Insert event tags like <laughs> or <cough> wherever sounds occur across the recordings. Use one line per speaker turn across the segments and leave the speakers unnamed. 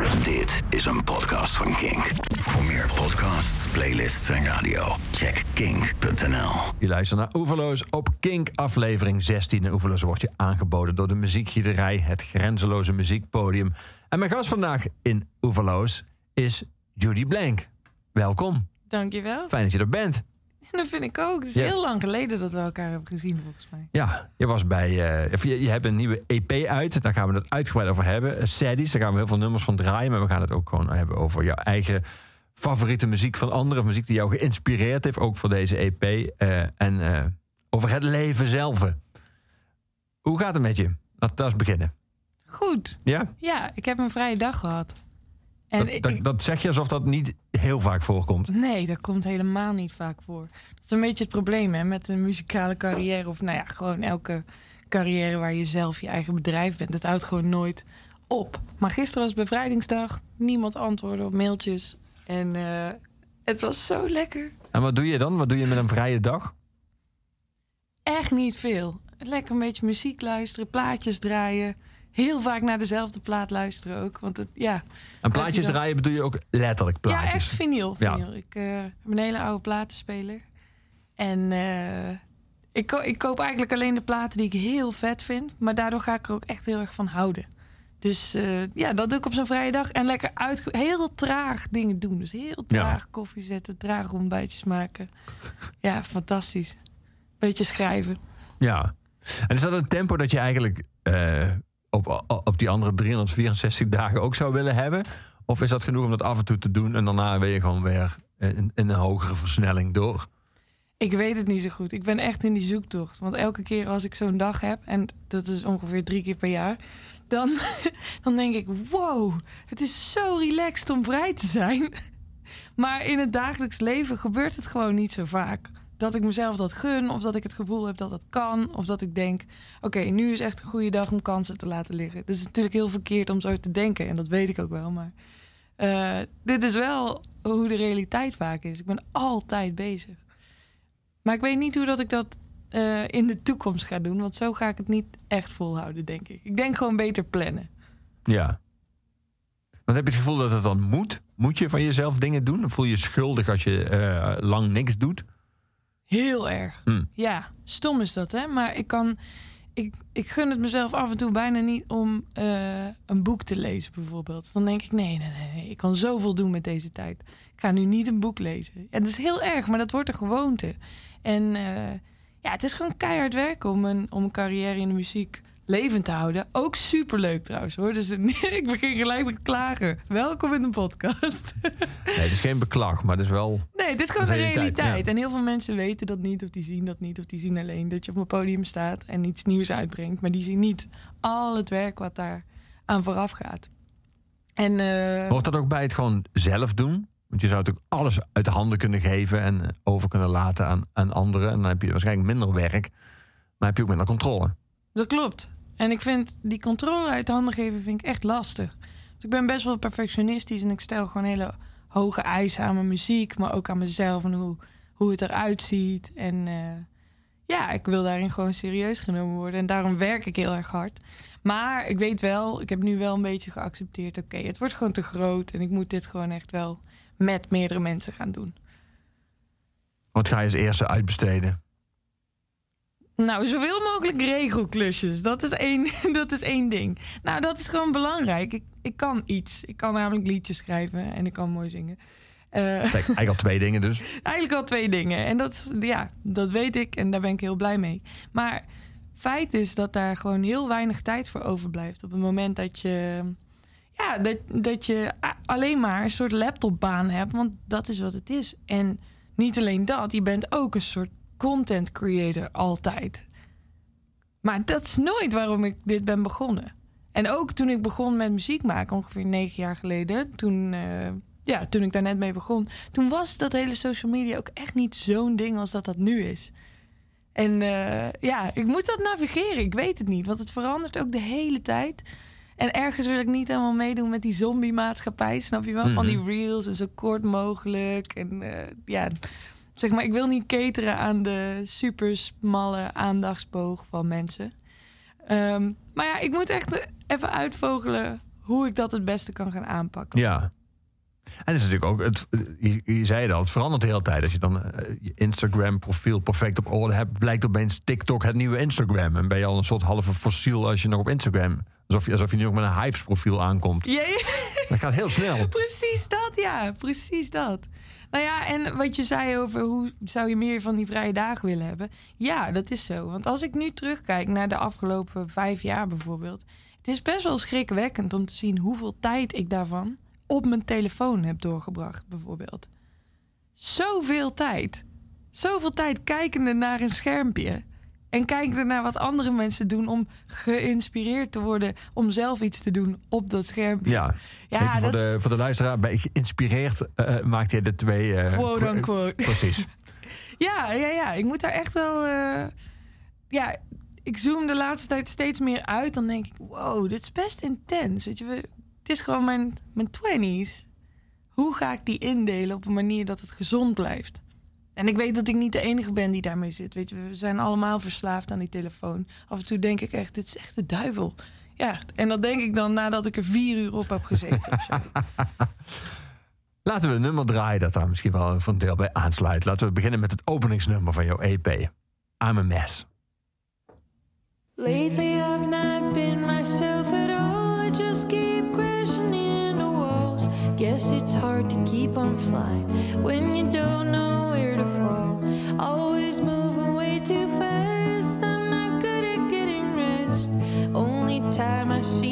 Dit is een podcast van Kink. Voor meer podcasts, playlists en radio, check kink.nl.
Je luistert naar Oeverloos op Kink, aflevering 16. En Oeverloos wordt je aangeboden door de muziekgiederij, het grenzeloze muziekpodium. En mijn gast vandaag in Oeverloos is Judy Blank. Welkom.
Dankjewel.
Fijn dat je er bent. <laughs>
Dat vind ik ook. Het is
Ja.
heel lang geleden dat we elkaar hebben gezien, volgens mij.
Ja, je was bij. eh, je, je hebt een nieuwe EP uit. Daar gaan we het uitgebreid over hebben. Uh, Saddies, daar gaan we heel veel nummers van draaien. Maar we gaan het ook gewoon hebben over jouw eigen favoriete muziek van anderen. Muziek die jou geïnspireerd heeft, ook voor deze EP. eh, en over het leven zelf. Hoe gaat het met je? Laten we eens beginnen.
Goed.
Ja?
Ja, ik heb een vrije dag gehad. En
Dat, dat,
ik-
dat zeg je alsof dat niet heel vaak voorkomt.
nee, dat komt helemaal niet vaak voor. Dat is een beetje het probleem hè, met een muzikale carrière. Of nou ja, gewoon elke carrière waar je zelf je eigen bedrijf bent. Het houdt gewoon nooit op. Maar gisteren was bevrijdingsdag. Niemand antwoordde op mailtjes. En eh, het was zo lekker.
En wat doe je dan? Wat doe je met een vrije dag?
Echt niet veel. Lekker een beetje muziek luisteren, plaatjes draaien. Heel vaak naar dezelfde plaat luisteren ook. Want het, ja,
En plaatjes
dan-
draaien bedoel je ook letterlijk
ja
plaatjes?
echt vinyl.
Ja.
vinyl. Ik eh, heb een hele oude platenspeler. En eh, ik, ko- ik koop eigenlijk alleen de platen die ik heel vet vind. Maar daardoor ga ik er ook echt heel erg van houden. Dus eh, ja, dat doe ik op zo'n vrije dag. En lekker uit, heel traag dingen doen. Dus heel traag koffie zetten, traag ontbijtjes maken. <laughs> Ja, fantastisch. Beetje schrijven.
Ja. En is dat een tempo dat je eigenlijk op, die andere 364 dagen ook zou willen hebben? Of is dat genoeg om dat af en toe te doen en daarna je gewoon weer in, in een hogere versnelling door?
Ik weet het niet zo goed. Ik ben echt in die zoektocht. Want elke keer als ik zo'n dag heb, en dat is ongeveer drie keer per jaar, dan, <laughs> dan denk ik: wow, het is zo relaxed om vrij te zijn. <laughs> Maar in het dagelijks leven gebeurt het gewoon niet zo vaak. Dat ik mezelf dat gun, of dat ik het gevoel heb dat het kan, of dat ik denk: oké, nu is echt een goede dag om kansen te laten liggen. Dat is natuurlijk heel verkeerd om zo te denken, en dat weet ik ook wel. Maar eh, dit is wel hoe de realiteit vaak is. Ik ben altijd bezig. Maar ik weet niet hoe dat ik dat eh, in de toekomst ga doen. Want zo ga ik het niet echt volhouden, denk ik. Ik denk gewoon beter plannen.
Ja. Dan heb je het gevoel dat het dan moet? Moet je van jezelf dingen doen? Dan voel je je schuldig als je eh, lang niks doet?
Heel erg.
Hm.
Ja, stom is dat, hè? Maar ik kan. Ik, ik gun het mezelf af en toe bijna niet om eh, een boek te lezen, bijvoorbeeld. Dan denk ik: nee, nee, nee, ik kan zoveel doen met deze tijd. Ik ga nu niet een boek lezen. En dat is heel erg, maar dat wordt een gewoonte. En eh, ja, het is gewoon keihard werken om een, om een carrière in de muziek levend te houden. Ook superleuk trouwens hoor. Dus <laughs> ik begin gelijk met klagen. Welkom in de podcast.
Nee, het is geen beklag, maar het is wel...
Nee, het is gewoon
De realiteit,
realiteit.
ja.
En heel veel mensen weten dat niet, of die zien dat niet, of die zien alleen dat je op een podium staat en iets nieuws uitbrengt. Maar die zien niet al het werk wat daar aan vooraf gaat. En eh,
Hoort dat ook bij het gewoon zelf doen? Want je zou natuurlijk alles uit de handen kunnen geven en over kunnen laten aan, aan anderen. En dan heb je waarschijnlijk minder werk, maar heb je ook minder controle.
Dat klopt. En ik vind die controle uit de handen geven vind ik echt lastig. Want ik ben best wel perfectionistisch en ik stel gewoon hele hoge eisen aan mijn muziek, maar ook aan mezelf en hoe, hoe het eruit ziet. En eh, ja, ik wil daarin gewoon serieus genomen worden. En daarom werk ik heel erg hard. Maar ik weet wel, ik heb nu wel een beetje geaccepteerd. Oké, het wordt gewoon te groot. En ik moet dit gewoon echt wel met meerdere mensen gaan doen.
Wat ga je als eerste uitbesteden?
Nou, zoveel mogelijk regelklusjes. Dat is één, <laughs> dat is één ding. Nou, dat is gewoon belangrijk. Ik, ik kan iets. Ik kan namelijk liedjes schrijven en ik kan mooi zingen. Eh,
eigenlijk al twee dingen dus. <laughs>
Eigenlijk al twee dingen. En dat, ja, dat weet ik en daar ben ik heel blij mee. Maar feit is dat daar gewoon heel weinig tijd voor overblijft. Op het moment dat je, ja, dat, dat je alleen maar een soort laptopbaan hebt. Want dat is wat het is. En niet alleen dat, je bent ook een soort content creator altijd. Maar dat is nooit waarom ik dit ben begonnen. En ook toen ik begon met muziek maken, ongeveer negen jaar geleden, toen, eh, ja, toen ik daar net mee begon, toen was dat hele social media ook echt niet zo'n ding als dat dat nu is. En eh, ja, ik moet dat navigeren. Ik weet het niet, want het verandert ook de hele tijd. En ergens wil ik niet helemaal meedoen met die zombie-maatschappij, snap je wel? Van die reels en zo kort mogelijk. En eh, ja, zeg maar, ik wil niet cateren aan de super smalle aandachtsboog van mensen. Ehm, maar ja, ik moet echt even uitvogelen hoe ik dat het beste kan gaan aanpakken.
Ja. En is natuurlijk ook, het, je, zei het al, het verandert de hele tijd. Als je dan eh, je Instagram-profiel perfect op orde hebt, blijkt opeens TikTok het nieuwe Instagram. En ben je al een soort halve fossiel als je nog op Instagram. Alsof je, alsof je nu ook met een Hives-profiel aankomt.
Ja, ja.
Dat gaat heel snel. <laughs>
Precies dat, ja. Precies dat. Nou ja, en wat je zei over hoe zou je meer van die vrije dagen willen hebben. Ja, dat is zo. Want als ik nu terugkijk naar de afgelopen vijf jaar bijvoorbeeld. Het is best wel schrikwekkend om te zien hoeveel tijd ik daarvan op mijn telefoon heb doorgebracht, bijvoorbeeld. Zoveel tijd. Zoveel tijd kijkende naar een schermpje. En kijkende naar wat andere mensen doen om geïnspireerd te worden om zelf iets te doen op dat schermpje.
Ja,
Ja,
voor, de, voor de luisteraar, bij geïnspireerd eh maakt hij de twee... eh,
Quote unquote.
Precies. <laughs>
Ja, ja, ja. Ik moet daar echt wel. eh, ja, ik zoom de laatste tijd steeds meer uit. Dan denk ik, wow, dit is best intens. Weet je, we, het is gewoon mijn, mijn 20s. Hoe ga ik die indelen op een manier dat het gezond blijft? En ik weet dat ik niet de enige ben die daarmee zit. Weet je, we zijn allemaal verslaafd aan die telefoon. Af en toe denk ik echt, dit is echt de duivel. Ja, en dat denk ik dan nadat ik er vier uur op heb gezeten. <laughs>
Laten we een nummer draaien dat daar misschien wel voor een deel bij aansluit. Laten we beginnen met het openingsnummer van jouw EP. I'm a Mess.
Lately, I've not been myself at all. I just keep crashing into walls. Guess it's hard to keep on flying when you don't Always moving way too fast. I'm not good at getting rest. Only time I see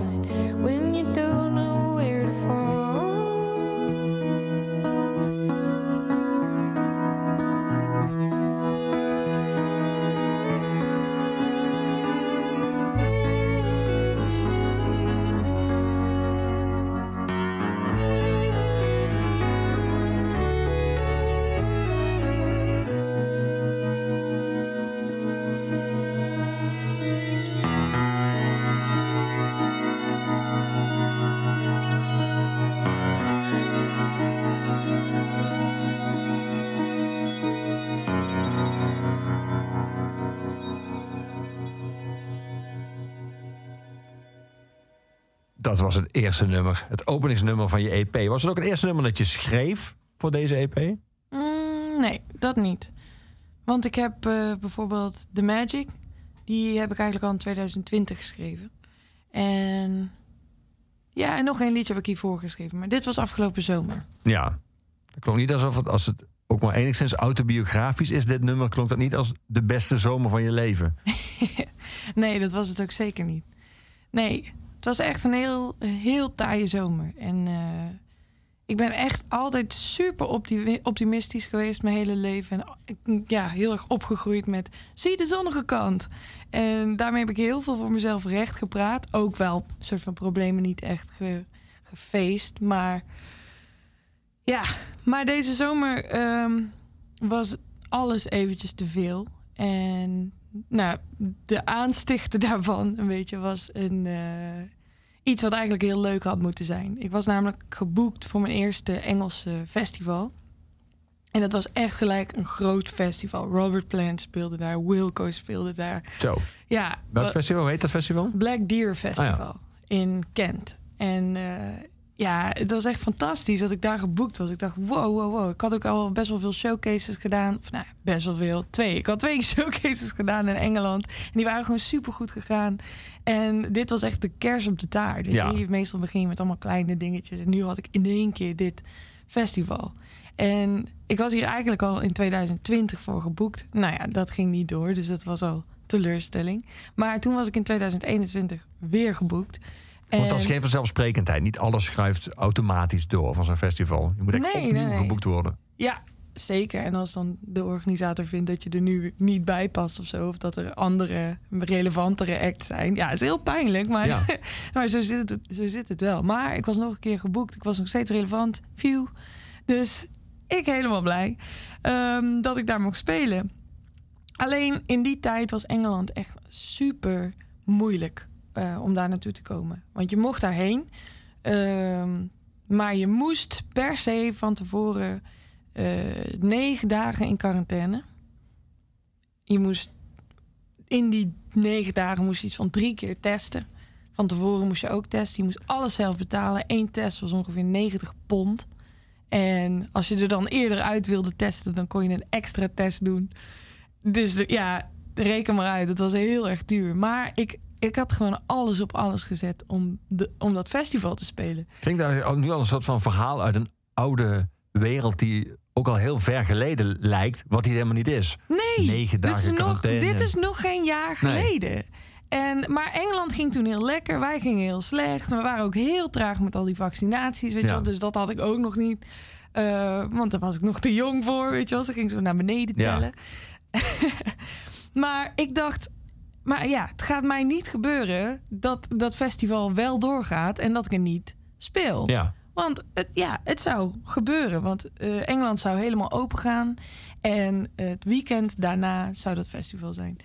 on flying when
Dat was het eerste nummer. Het openingsnummer van je EP. Was het ook het eerste nummer dat je schreef voor deze EP?
Mm, nee, dat niet. Want ik heb eh, bijvoorbeeld The Magic. Die heb ik eigenlijk al in 2020 geschreven. En ja, en nog één liedje heb ik hiervoor geschreven. Maar dit was afgelopen zomer.
Ja. Het klonk niet alsof het, als het ook maar enigszins autobiografisch is, dit nummer, klonk dat niet als de beste zomer van je leven. <laughs>
Nee, dat was het ook zeker niet. Nee, het was echt een heel, heel taaie zomer. En eh, ik ben echt altijd super optimi- optimistisch geweest mijn hele leven. En ik- ja, heel erg opgegroeid met zie de zonnige kant. En daarmee heb ik heel veel voor mezelf recht gepraat. Ook wel een soort van problemen niet echt ge- gefeest. Maar ja, maar deze zomer ehm, was alles eventjes te veel. En nou, de aanstichter <laughs> daarvan, een beetje, was een, eh, iets wat eigenlijk heel leuk had moeten zijn. Ik was namelijk geboekt voor mijn eerste Engelse festival. En dat was echt gelijk een groot festival. Robert Plant speelde daar, Wilco speelde daar.
Zo.
Ja,
Welk festival? Hoe heet dat festival?
Black Deer Festival in Kent. En eh, ja, het was echt fantastisch dat ik daar geboekt was. Ik dacht, wow, wow, wow. Ik had ook al best wel veel showcases gedaan. Of nou, best wel veel. Twee. Ik had twee <laughs> showcases gedaan in Engeland. En die waren gewoon super goed gegaan. En dit was echt de kers op de taart. Weet
Ja.
je? Meestal begin je met allemaal kleine dingetjes. En nu had ik in één keer dit festival. En ik was hier eigenlijk al in 2020 voor geboekt. Nou ja, dat ging niet door. Dus dat was al teleurstelling. Maar toen was ik in 2021 weer geboekt.
Want dat is
En-
geen vanzelfsprekendheid. Niet alles schuift automatisch door van zo'n festival. Je moet echt
Nee,
opnieuw
nee,
geboekt worden.
Ja, zeker. En als dan de organisator vindt dat je er nu niet bij past of zo, of dat er andere relevantere acts zijn. Ja, is heel pijnlijk, maar,
Ja. <laughs>
maar zo, zit het, zo zit het wel. Maar ik was nog een keer geboekt. Ik was nog steeds relevant. View. Dus ik helemaal blij ehm, dat ik daar mocht spelen. Alleen in die tijd was Engeland echt super moeilijk eh, om daar naartoe te komen. Want je mocht daarheen, ehm, maar je moest per se van tevoren eh, negen dagen in quarantaine. Je moest in die negen dagen moest je iets van drie keer testen. Van tevoren moest je ook testen. Je moest alles zelf betalen. Eén test was ongeveer 90 pond. En als je er dan eerder uit wilde testen, dan kon je een extra test doen. Dus ja, reken maar uit. Het was heel erg duur. Maar ik, ik had gewoon alles op alles gezet om, de, om dat festival te spelen.
Klinkt daar nu al een soort van verhaal uit een oude wereld die ook al heel ver geleden lijkt, wat die helemaal niet is.
Nee,
Negen
dit is,
dagen
nog, dit is nog geen jaar
Nee.
geleden. En, maar Engeland ging toen heel lekker. Wij gingen heel slecht. We waren ook heel traag met al die vaccinaties. Weet je wel? Dus dat had ik ook nog niet. Eh, want daar was ik nog te jong voor. Weet je wel? Ze ging zo naar beneden
Ja.
tellen. <laughs> maar ik dacht... Maar ja, het gaat mij niet gebeuren dat dat festival wel doorgaat... en dat ik er niet speel.
Ja.
Want het, ja, het zou gebeuren. Want eh, Engeland zou helemaal open gaan. En het weekend daarna zou dat festival zijn.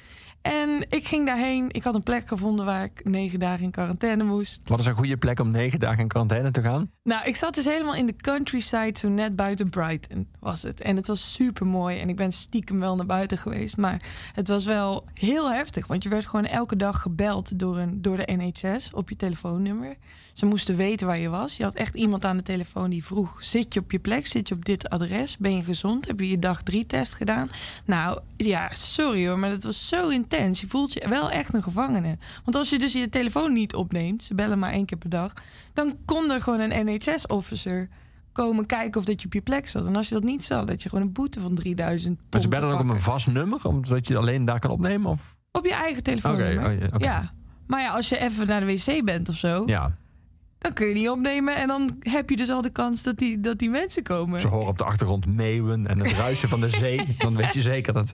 En ik ging daarheen. Ik had een plek gevonden waar ik negen dagen in quarantaine moest.
Wat is een goede plek om negen dagen in quarantaine te gaan?
Nou, ik zat dus helemaal in de countryside, zo net buiten Brighton was het. En het was super mooi. En ik ben stiekem wel naar buiten geweest. Maar het was wel heel heftig. Want je werd gewoon elke dag gebeld door, een, door de NHS op je telefoonnummer. Ze moesten weten waar je was. Je had echt iemand aan de telefoon die vroeg: Zit je op je plek? Zit je op dit adres? Ben je gezond? Heb je je dag drie test gedaan? Nou ja, sorry hoor, maar dat was zo intens. Je voelt je wel echt een gevangene. Want als je dus je telefoon niet opneemt, ze bellen maar één keer per dag, dan kon er gewoon een NHS-officer komen kijken of dat je op je plek zat. En als je dat niet zat, dat je gewoon een boete van 3000 pond
Maar ze bellen ook op een vast nummer, omdat je alleen daar kan opnemen? Of?
Op je eigen.
Oké, oh. Ja.
Maar ja, als je even naar de wc bent of zo,
Ja,
dan kun je die opnemen. En dan heb je dus al de kans dat die, dat die mensen komen.
ze horen op de achtergrond meeuwen en het ruisen van de <laughs> zee. Dan weet je zeker dat...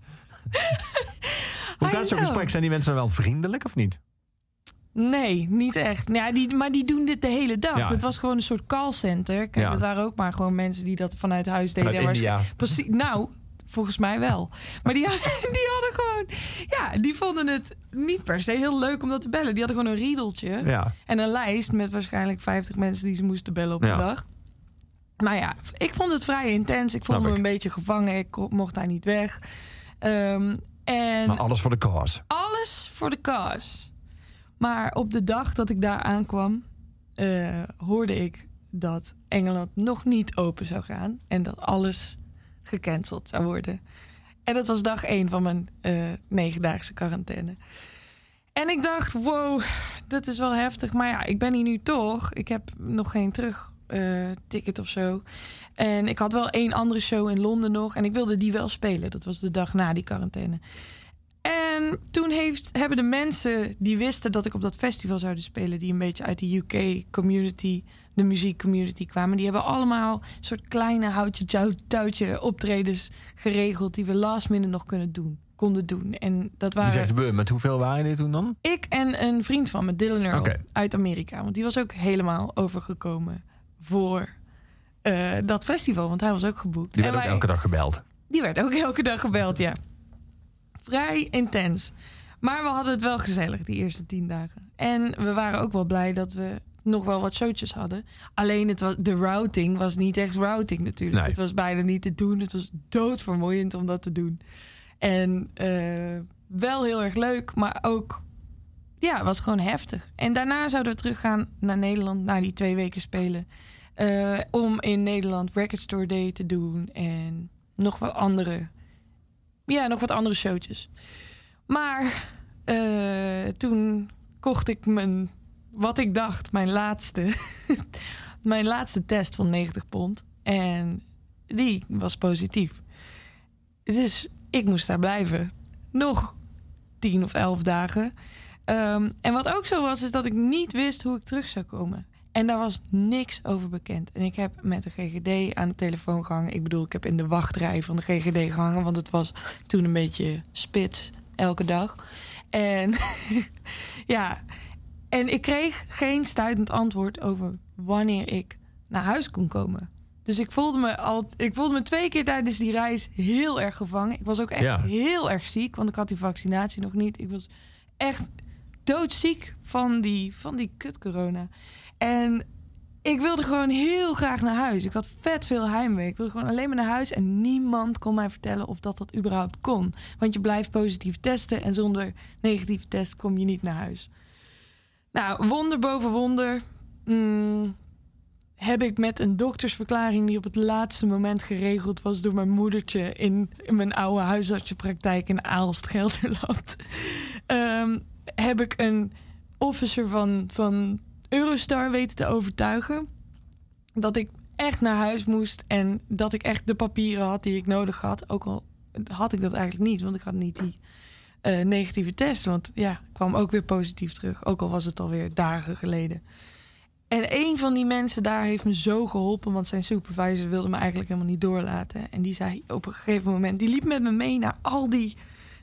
<laughs> Hoe gaat zo'n gesprek? Zijn die mensen wel vriendelijk of niet?
Nee, niet echt. Ja, die, maar die doen dit de hele dag.
Ja.
Het was gewoon een soort callcenter. Kijk,
Ja.
het waren ook maar gewoon mensen die dat vanuit huis deden.
Vanuit India.
Precies. Nou, volgens mij wel. Maar die, <laughs> die hadden gewoon... Ja, die vonden het niet per se heel leuk om dat te bellen. Die hadden gewoon een riedeltje.
Ja.
En een lijst met waarschijnlijk 50 mensen die ze moesten bellen op
Ja.
een dag. Maar ja, ik vond het vrij intens. Ik voelde me
ik.
een beetje gevangen. Ik mocht daar niet weg. Ehm, en
Maar alles voor de cause.
alles voor de cause. Maar op de dag dat ik daar aankwam, eh, hoorde ik dat Engeland nog niet open zou gaan. En dat alles gecanceld zou worden. En dat was dag één van mijn eh negendaagse quarantaine. En ik dacht, wow, dat is wel heftig. Maar ja, ik ben hier nu toch. Ik heb nog geen terug eh, of zo. En ik had wel één andere show in Londen nog. En ik wilde die wel spelen. Dat was de dag na die quarantaine. En toen heeft, hebben de mensen die wisten dat ik op dat festival zouden spelen, die een beetje uit de UK community, de muziekcommunity kwamen, die hebben allemaal een soort kleine houtje jou- touwtje optredens geregeld die we last minute nog kunnen doen. konden doen. En dat
Je
waren
zegt we, met hoeveel waren jullie toen dan?
ik en een vriend van me, Dylan Earl, uit Amerika. Want die was ook helemaal overgekomen voor eh, dat festival. Want hij was ook geboekt.
Die
En
werd ook
wij-
elke dag gebeld.
die werd ook elke dag gebeld, ja. Vrij intens. Maar we hadden het wel gezellig die eerste tien dagen. En we waren ook wel blij dat we nog wel wat showtjes hadden. Alleen het was, de routing was niet echt routing natuurlijk.
Nee.
Het was bijna niet te doen. Het was doodvermoeiend om dat te doen. En eh, wel heel erg leuk, maar ook... Ja, het was gewoon heftig. En daarna zouden we teruggaan naar Nederland... na die twee weken spelen. eh, om in Nederland Record Store Day te doen. En nog wat andere... Ja, nog wat andere showtjes. Maar eh, toen kocht ik mijn... Wat ik dacht, mijn laatste... <laughs> mijn laatste test van 90 pond. En die was positief. Dus ik moest daar blijven. Nog 10 of 11 dagen. Ehm, en wat ook zo was, is dat ik niet wist hoe ik terug zou komen. En daar was niks over bekend. En ik heb met de GGD aan de telefoon gehangen. Ik bedoel, ik heb in de wachtrij van de GGD gehangen. Want het was toen een beetje spits elke dag. En <laughs> ja, en ik kreeg geen stuitend antwoord over wanneer ik naar huis kon komen. Dus ik voelde me al, ik voelde me twee keer tijdens die reis heel erg gevangen. Ik was ook echt
Ja.
heel erg ziek, want ik had die vaccinatie nog niet. Ik was echt doodziek van die, van die kut corona. En ik wilde gewoon heel graag naar huis. Ik had vet veel heimwee. Ik wilde gewoon alleen maar naar huis. En niemand kon mij vertellen of dat dat überhaupt kon. Want je blijft positief testen. En zonder negatieve test kom je niet naar huis. Nou, wonder boven wonder. mm, heb ik met een doktersverklaring die op het laatste moment geregeld was door mijn moedertje in, mijn oude huisartsenpraktijk in Aalst, Gelderland. <laughs> Ehm, heb ik een officer van, van Eurostar weten te overtuigen dat ik echt naar huis moest en dat ik echt de papieren had die ik nodig had. Ook al had ik dat eigenlijk niet, want ik had niet die eh, negatieve test. Want ja, kwam ook weer positief terug, ook al was het alweer dagen geleden. En een van die mensen daar heeft me zo geholpen, want zijn supervisor wilde me eigenlijk helemaal niet doorlaten. En die zei op een gegeven moment, die liep met me mee naar al die,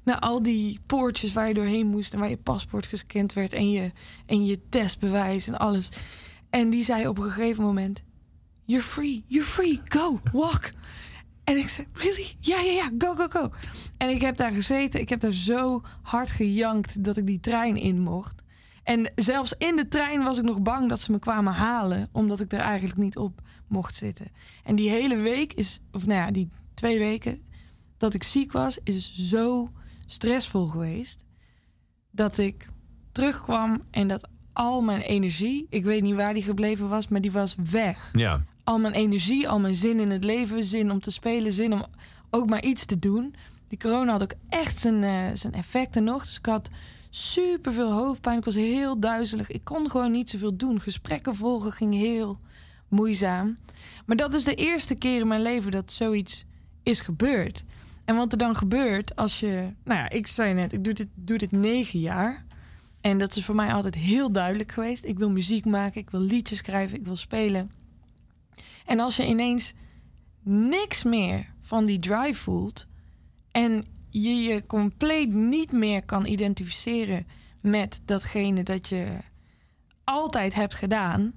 naar al die poortjes waar je doorheen moest en waar je paspoort gescand werd en je, en je testbewijs en alles. En die zei op een gegeven moment, you're free, you're free, go, walk. En ik zei, really? Ja, ja, ja, go, go, go. En ik heb daar gezeten, ik heb daar zo hard gejankt dat ik die trein in mocht. En zelfs in de trein was ik nog bang dat ze me kwamen halen, omdat ik er eigenlijk niet op mocht zitten. En die hele week is, of nou ja, die twee weken dat ik ziek was, is zo stressvol geweest. Dat ik terugkwam en dat al mijn energie, ik weet niet waar die gebleven was, maar die was weg.
Ja.
Al mijn energie, al mijn zin in het leven, zin om te spelen, zin om ook maar iets te doen. Die corona had ook echt zijn, eh, zijn effecten nog. Dus ik had super veel hoofdpijn. Ik was heel duizelig. Ik kon gewoon niet zoveel doen. Gesprekken volgen ging heel moeizaam. Maar dat is de eerste keer in mijn leven dat zoiets is gebeurd. En wat er dan gebeurt als je... Nou ja, ik zei net, ik doe dit, doe dit negen jaar. En dat is voor mij altijd heel duidelijk geweest. Ik wil muziek maken, ik wil liedjes schrijven, ik wil spelen. En als je ineens niks meer van die drive voelt... en je je compleet niet meer kan identificeren met datgene dat je altijd hebt gedaan...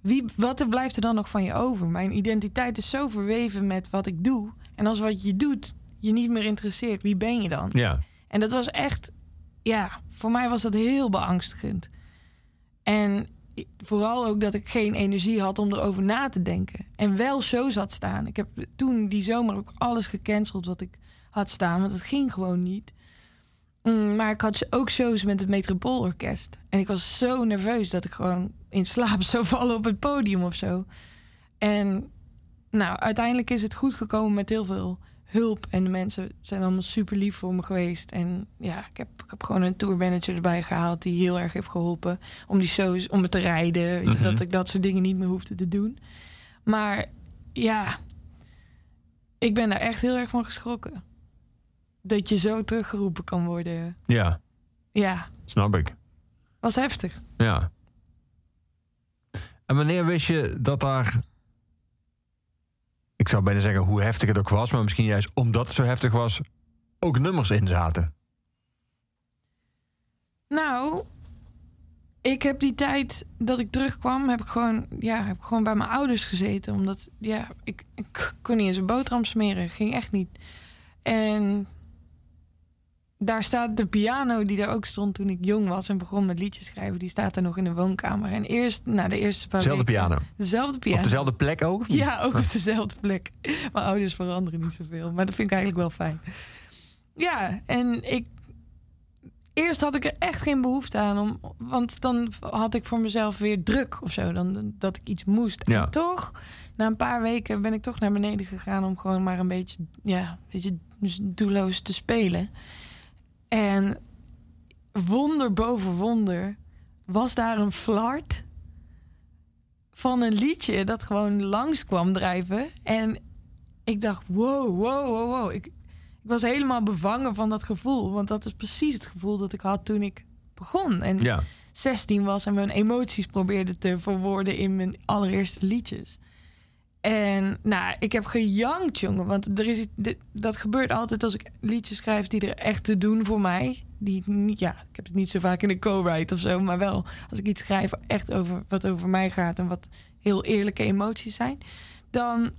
Wie, wat er blijft er dan nog van je over? Mijn identiteit is zo verweven met wat ik doe. En als wat je doet je niet meer interesseert, wie ben je dan?
Ja.
En dat was echt, ja, voor mij was dat heel beangstigend. En vooral ook dat ik geen energie had om erover na te denken. En wel shows had staan. Ik heb toen die zomer ook alles gecanceld wat ik had staan, want het ging gewoon niet. Mm, maar ik had ook shows met het Metropoolorkest. En ik was zo nerveus dat ik gewoon in slaap <laughs> zou vallen op het podium of zo. En nou, uiteindelijk is het goed gekomen met heel veel hulp. En de mensen zijn allemaal super lief voor me geweest. En ja, ik heb, ik heb gewoon een tourmanager erbij gehaald die heel erg heeft geholpen om die shows, om me te rijden. Weet je,
Mhm.
Dat ik dat soort dingen niet meer hoefde te doen. Maar ja, ik ben daar echt heel erg van geschrokken. Dat je zo teruggeroepen kan worden.
Ja,
Ja,
snap ik.
was heftig.
Ja. En wanneer wist je dat daar... Ik zou bijna zeggen hoe heftig het ook was... maar misschien juist omdat het zo heftig was... ook nummers in zaten.
Nou, ik heb die tijd dat ik terugkwam, heb ik gewoon, ja, heb ik gewoon bij mijn ouders gezeten. Omdat, ja, ik, ik kon niet eens een boterham smeren. Ging echt niet. En daar staat de piano die daar ook stond toen ik jong was en begon met liedjes schrijven. Die staat er nog in de woonkamer. En eerst, na de eerste paar
Dezelfde
weken-
piano.
Dezelfde piano.
Op dezelfde plek ook?
Ja, ook op dezelfde plek. Mijn ouders veranderen niet zoveel. Maar dat vind ik eigenlijk wel fijn. Ja, en ik... Eerst had ik er echt geen behoefte aan. Om, want dan had ik voor mezelf weer druk of zo. Dan, dat ik iets moest.
Ja.
En toch, na een paar weken ben ik toch naar beneden gegaan... om gewoon maar een beetje, ja, een beetje doelloos te spelen. En wonder boven wonder was daar een flart van een liedje dat gewoon langs kwam drijven. En ik dacht, wow, wow, wow, wow. Ik, ik was helemaal bevangen van dat gevoel. Want dat is precies het gevoel dat ik had toen ik begon. En
Ja.
16 was en mijn emoties probeerde te verwoorden in mijn allereerste liedjes. En nou, ik heb gejankt, jongen. Want er is, dit, dat gebeurt altijd als ik liedjes schrijf die er echt te doen voor mij. Die niet, ja, ik heb het niet zo vaak in de co-write of zo. Maar wel als ik iets schrijf echt over wat over mij gaat en wat heel eerlijke emoties zijn. Dan,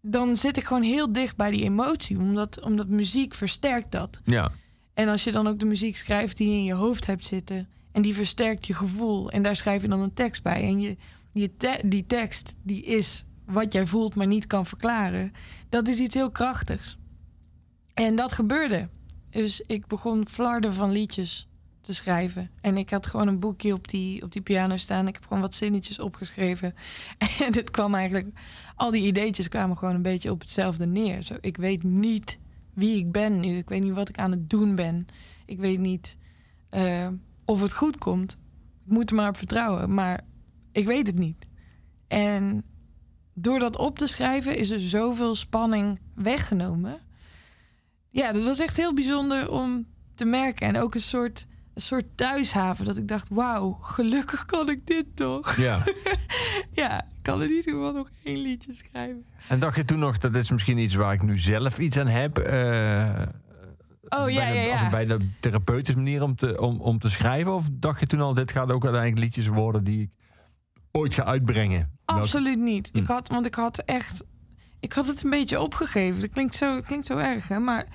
dan zit ik gewoon heel dicht bij die emotie. Omdat, omdat muziek versterkt dat.
Ja.
En als je dan ook de muziek schrijft die je in je hoofd hebt zitten... en die versterkt je gevoel en daar schrijf je dan een tekst bij... en je, te- die tekst die is wat jij voelt, maar niet kan verklaren... dat is iets heel krachtigs. En dat gebeurde. Dus ik begon flarden van liedjes te schrijven. En ik had gewoon een boekje op die, op die piano staan. Ik heb gewoon wat zinnetjes opgeschreven. <laughs> En het kwam eigenlijk... Al die ideetjes kwamen gewoon een beetje op hetzelfde neer. Zo, ik weet niet wie ik ben nu. Ik weet niet wat ik aan het doen ben. Ik weet niet eh, of het goed komt. Ik moet er maar op vertrouwen. Maar ik weet het niet. En door dat op te schrijven is er zoveel spanning weggenomen. Ja, dat was echt heel bijzonder om te merken. En ook een soort, een soort thuishaven. Dat ik dacht, wauw, gelukkig kan ik dit toch?
ja. <laughs>
Ja, ik kan in ieder geval nog één liedje schrijven.
En dacht je toen nog, dat is misschien iets waar ik nu zelf iets aan heb? eh,
Oh ja,
bij de,
ja,
Als
ja.
bij de therapeutische manier om te, om, om te schrijven? Of dacht je toen al, dit gaat ook uiteindelijk liedjes worden die ik ooit ga uitbrengen?
Absoluut niet.
Hm.
Ik had, want ik had echt. Ik had het een beetje opgegeven. Dat klinkt zo, klinkt zo erg, hè? Maar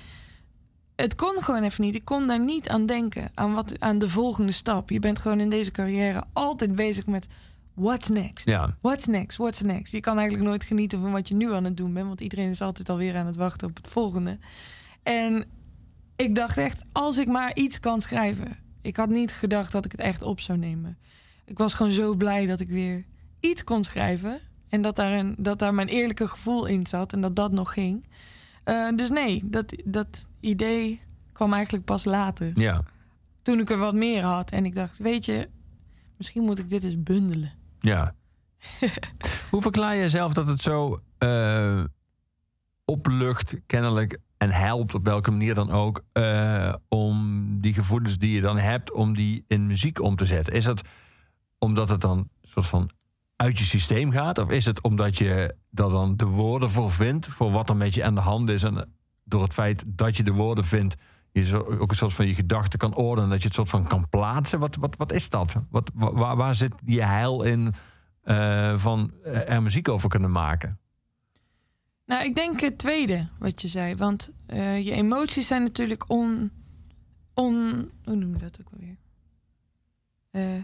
het kon gewoon even niet. Ik kon daar niet aan denken. Aan, wat, aan de volgende stap. Je bent gewoon in deze carrière altijd bezig met. What's next?
Ja,
What's next? What's next? Je kan eigenlijk nooit genieten van wat je nu aan het doen bent. Want iedereen is altijd alweer aan het wachten op het volgende. En ik dacht echt, als ik maar iets kan schrijven. Ik had niet gedacht dat ik het echt op zou nemen. Ik was gewoon zo blij dat ik weer iets kon schrijven. En dat daar, een, dat daar mijn eerlijke gevoel in zat. En dat dat nog ging. Eh, dus nee, dat, dat idee kwam eigenlijk pas later.
ja,
Toen ik er wat meer had. En ik dacht, weet je, misschien moet ik dit eens bundelen.
ja. <laughs> Hoe verklaar je zelf dat het zo eh, oplucht, kennelijk, en helpt op welke manier dan ook, eh, om die gevoelens die je dan hebt, om die in muziek om te zetten? Is dat omdat het dan soort van uit je systeem gaat? Of is het omdat je er dan de woorden voor vindt, voor wat er met je aan de hand is? En door het feit dat je de woorden vindt, je ook een soort van je gedachten kan ordenen, dat je het soort van kan plaatsen? Wat, wat, wat is dat? Wat, wa- waar, waar zit die heil in eh, van eh, er muziek over kunnen maken?
Nou, ik denk het tweede wat je zei. Want eh, je emoties zijn natuurlijk on, on... Hoe noem je dat ook alweer? Eh,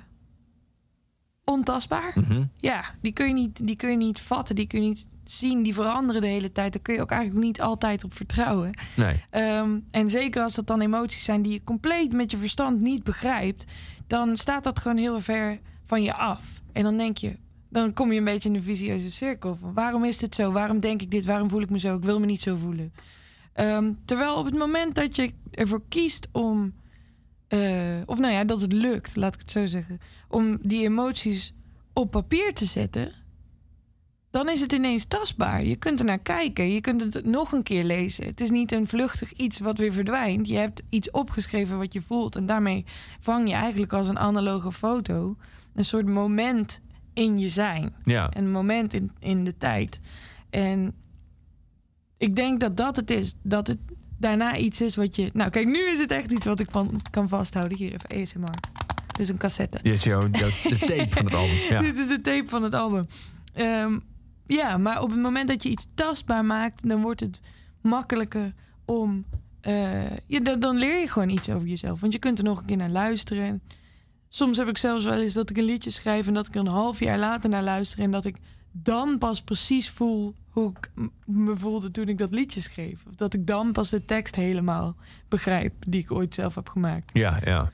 ontastbaar.
Mhm.
Ja, die kun, je niet, die kun je niet vatten, die kun je niet zien. Die veranderen de hele tijd. Daar kun je ook eigenlijk niet altijd op vertrouwen.
Nee.
Ehm, en zeker als dat dan emoties zijn die je compleet met je verstand niet begrijpt, dan staat dat gewoon heel ver van je af. En dan denk je, dan kom je een beetje in een visieuze cirkel van waarom is dit zo? Waarom denk ik dit? Waarom voel ik me zo? Ik wil me niet zo voelen. Ehm, terwijl op het moment dat je ervoor kiest om, eh, of nou ja, dat het lukt, laat ik het zo zeggen, om die emoties op papier te zetten, dan is het ineens tastbaar. Je kunt er naar kijken. Je kunt het nog een keer lezen. Het is niet een vluchtig iets wat weer verdwijnt. Je hebt iets opgeschreven wat je voelt. En daarmee vang je eigenlijk als een analoge foto een soort moment in je zijn.
Ja.
Een moment in, in de tijd. En ik denk dat dat het is. Dat het daarna iets is wat je... Nou, kijk, nu is het echt iets wat ik van kan vasthouden. Hier, even ASMR. Is een cassette.
Dit is jouw, de <laughs> tape van het album. Ja.
Dit is de tape van het album. Ehm, ja, maar op het moment dat je iets tastbaar maakt, dan wordt het makkelijker om. ja, dan, dan leer je gewoon iets over jezelf. Want je kunt er nog een keer naar luisteren. En soms heb ik zelfs wel eens dat ik een liedje schrijf en dat ik er een half jaar later naar luister. En dat ik dan pas precies voel hoe ik me voelde toen ik dat liedje schreef. Of dat ik dan pas de tekst helemaal begrijp die ik ooit zelf heb gemaakt.
ja, ja.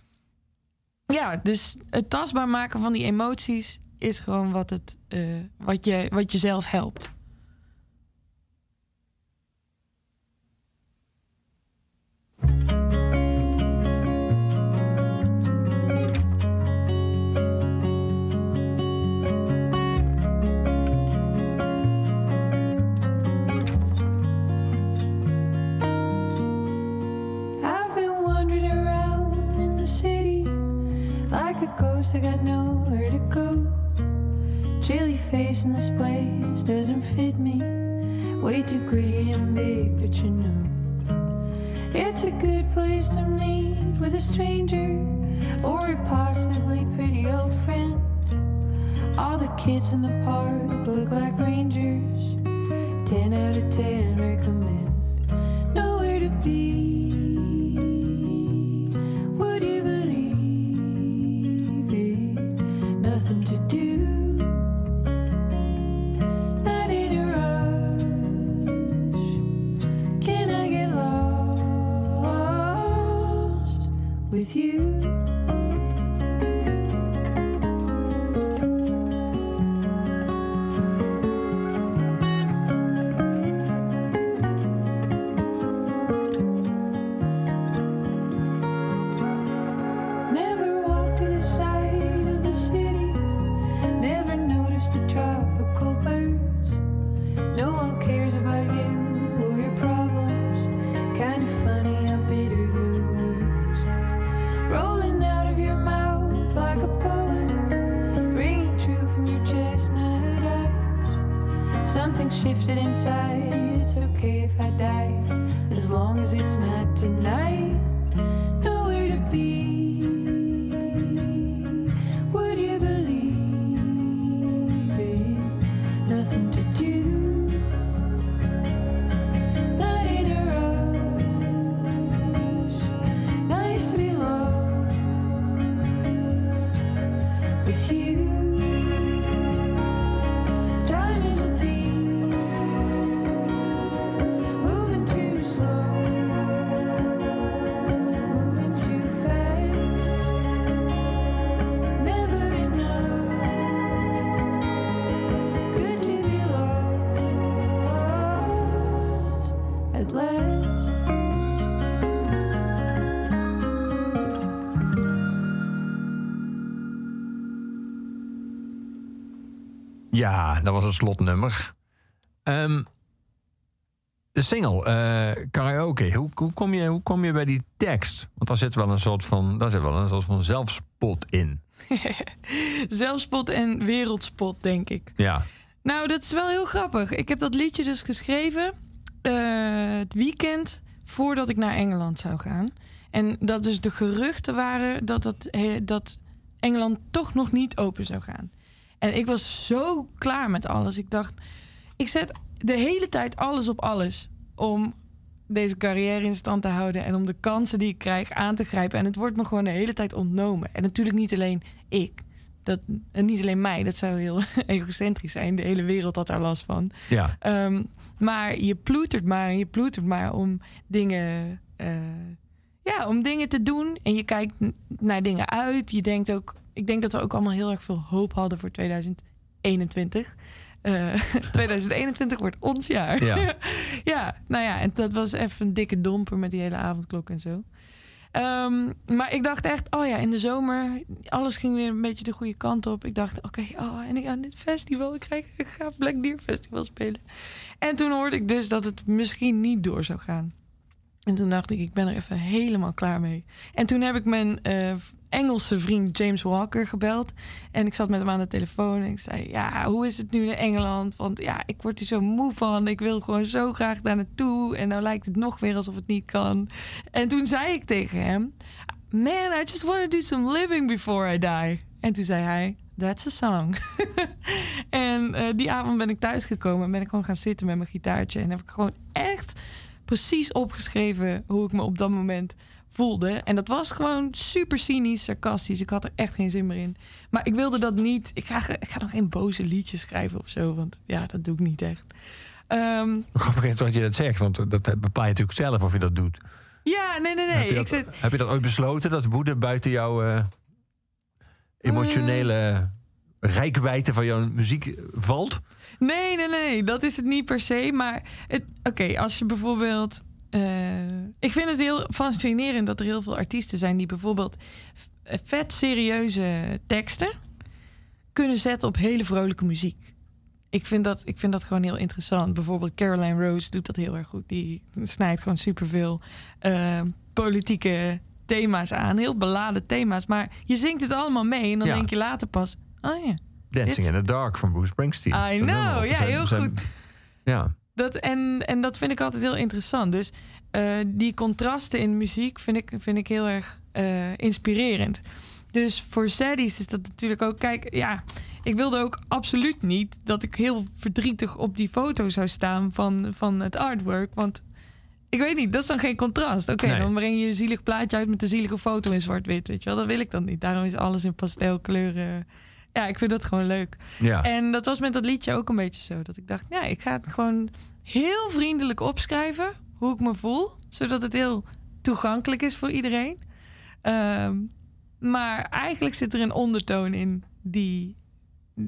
Ja, dus het tastbaar maken van die emoties is gewoon wat, het, eh, wat, je, wat jezelf helpt.
I got nowhere to go. Chilly face in this place doesn't fit me. Way too greedy and big, but you know. It's a good place to meet with a stranger or a possibly pretty old friend. All the kids in the park look like rangers. 10 out of 10 recommend nowhere to be. With you?
Ja, dat was het slotnummer. Ehm, de single, eh, karaoke. Hoe, hoe, kom je, hoe kom je bij die tekst? Want daar zit wel een soort van, daar zit wel een soort van zelfspot in. <laughs>
Zelfspot en wereldspot, denk ik.
Ja,
Nou, dat is wel heel grappig. Ik heb dat liedje dus geschreven eh, het weekend voordat ik naar Engeland zou gaan. En dat dus de geruchten waren dat, dat, dat Engeland toch nog niet open zou gaan. En ik was zo klaar met alles. Ik dacht, ik zet de hele tijd alles op alles om deze carrière in stand te houden en om de kansen die ik krijg aan te grijpen. En het wordt me gewoon de hele tijd ontnomen. En natuurlijk niet alleen ik. Dat, en niet alleen mij, dat zou heel <laughs> egocentrisch zijn. De hele wereld had daar last van.
ja,
Ehm, maar je ploetert maar en je ploetert maar om dingen, eh, ja, om dingen te doen. En je kijkt naar dingen uit. Je denkt ook, ik denk dat we ook allemaal heel erg veel hoop hadden voor 2021. Eh <laughs> 2021 wordt ons jaar.
Ja. <laughs>
ja, nou ja, en dat was even een dikke domper met die hele avondklok en zo. Ehm, maar ik dacht echt, oh ja, in de zomer, alles ging weer een beetje de goede kant op. Ik dacht, oké, oh, en ik aan dit festival, ik ga, ik ga Black Deer Festival spelen. En toen hoorde ik dus dat het misschien niet door zou gaan. En toen dacht ik, ik ben er even helemaal klaar mee. En toen heb ik mijn eh, Engelse vriend James Walker gebeld. En ik zat met hem aan de telefoon en ik zei... ja, hoe is het nu in Engeland? Want ja, ik word er zo moe van. Ik wil gewoon zo graag daar naartoe. En nou lijkt het nog weer alsof het niet kan. En toen zei ik tegen hem... man, I just want to do some living before I die. En toen zei hij... That's a song. <laughs> en eh, die avond ben ik thuisgekomen en ben ik gewoon gaan zitten met mijn gitaartje. En heb ik gewoon echt precies opgeschreven hoe ik me op dat moment voelde. En dat was gewoon super cynisch, sarcastisch. Ik had er echt geen zin meer in. Maar ik wilde dat niet. Ik ga, ik ga nog geen boze liedjes schrijven of zo. Want ja, dat doe ik niet echt. Ehm,
Grappig is dat je dat zegt, want dat bepaal je natuurlijk zelf of je dat doet.
ja, nee, nee,
heb,
nee.
je
Ik
dat,
zit,
heb je dat ooit besloten, dat woede buiten jouw eh, emotionele rijkwijde van jouw muziek valt?
Nee, nee, nee, dat is het niet per se. Maar het- oké, als je bijvoorbeeld. Eh, ik vind het heel fascinerend dat er heel veel artiesten zijn die bijvoorbeeld v- vet serieuze teksten kunnen zetten op hele vrolijke muziek. Ik vind, dat, ik vind dat gewoon heel interessant. Bijvoorbeeld Caroline Rose doet dat heel erg goed. Die snijdt gewoon superveel eh, politieke thema's aan. Heel beladen thema's. Maar je zingt het allemaal mee en dan
Ja.
denk je later pas... Oh ja,
Dancing
Dit-
in the Dark van Bruce Springsteen.
I know, ja, heel
zijn-
goed.
Ja,
Dat, en, en dat vind ik altijd heel interessant. Dus eh, die contrasten in muziek vind ik, vind ik heel erg eh, inspirerend. Dus voor Sadie's is dat natuurlijk ook... Kijk, ja, ik wilde ook absoluut niet... dat ik heel verdrietig op die foto zou staan van, van het artwork. Want ik weet niet, dat is dan geen contrast. Oké,
Nee.
dan breng je een zielig plaatje uit met een zielige foto in zwart-wit. Weet je wel, dat wil ik dan niet. Daarom is alles in pastelkleuren. Ja, ik vind dat gewoon leuk.
ja.
En dat was met dat liedje ook een beetje zo. Dat ik dacht, ja, ik ga het gewoon heel vriendelijk opschrijven. Hoe ik me voel. Zodat het heel toegankelijk is voor iedereen. Ehm, maar eigenlijk zit er een ondertoon in die,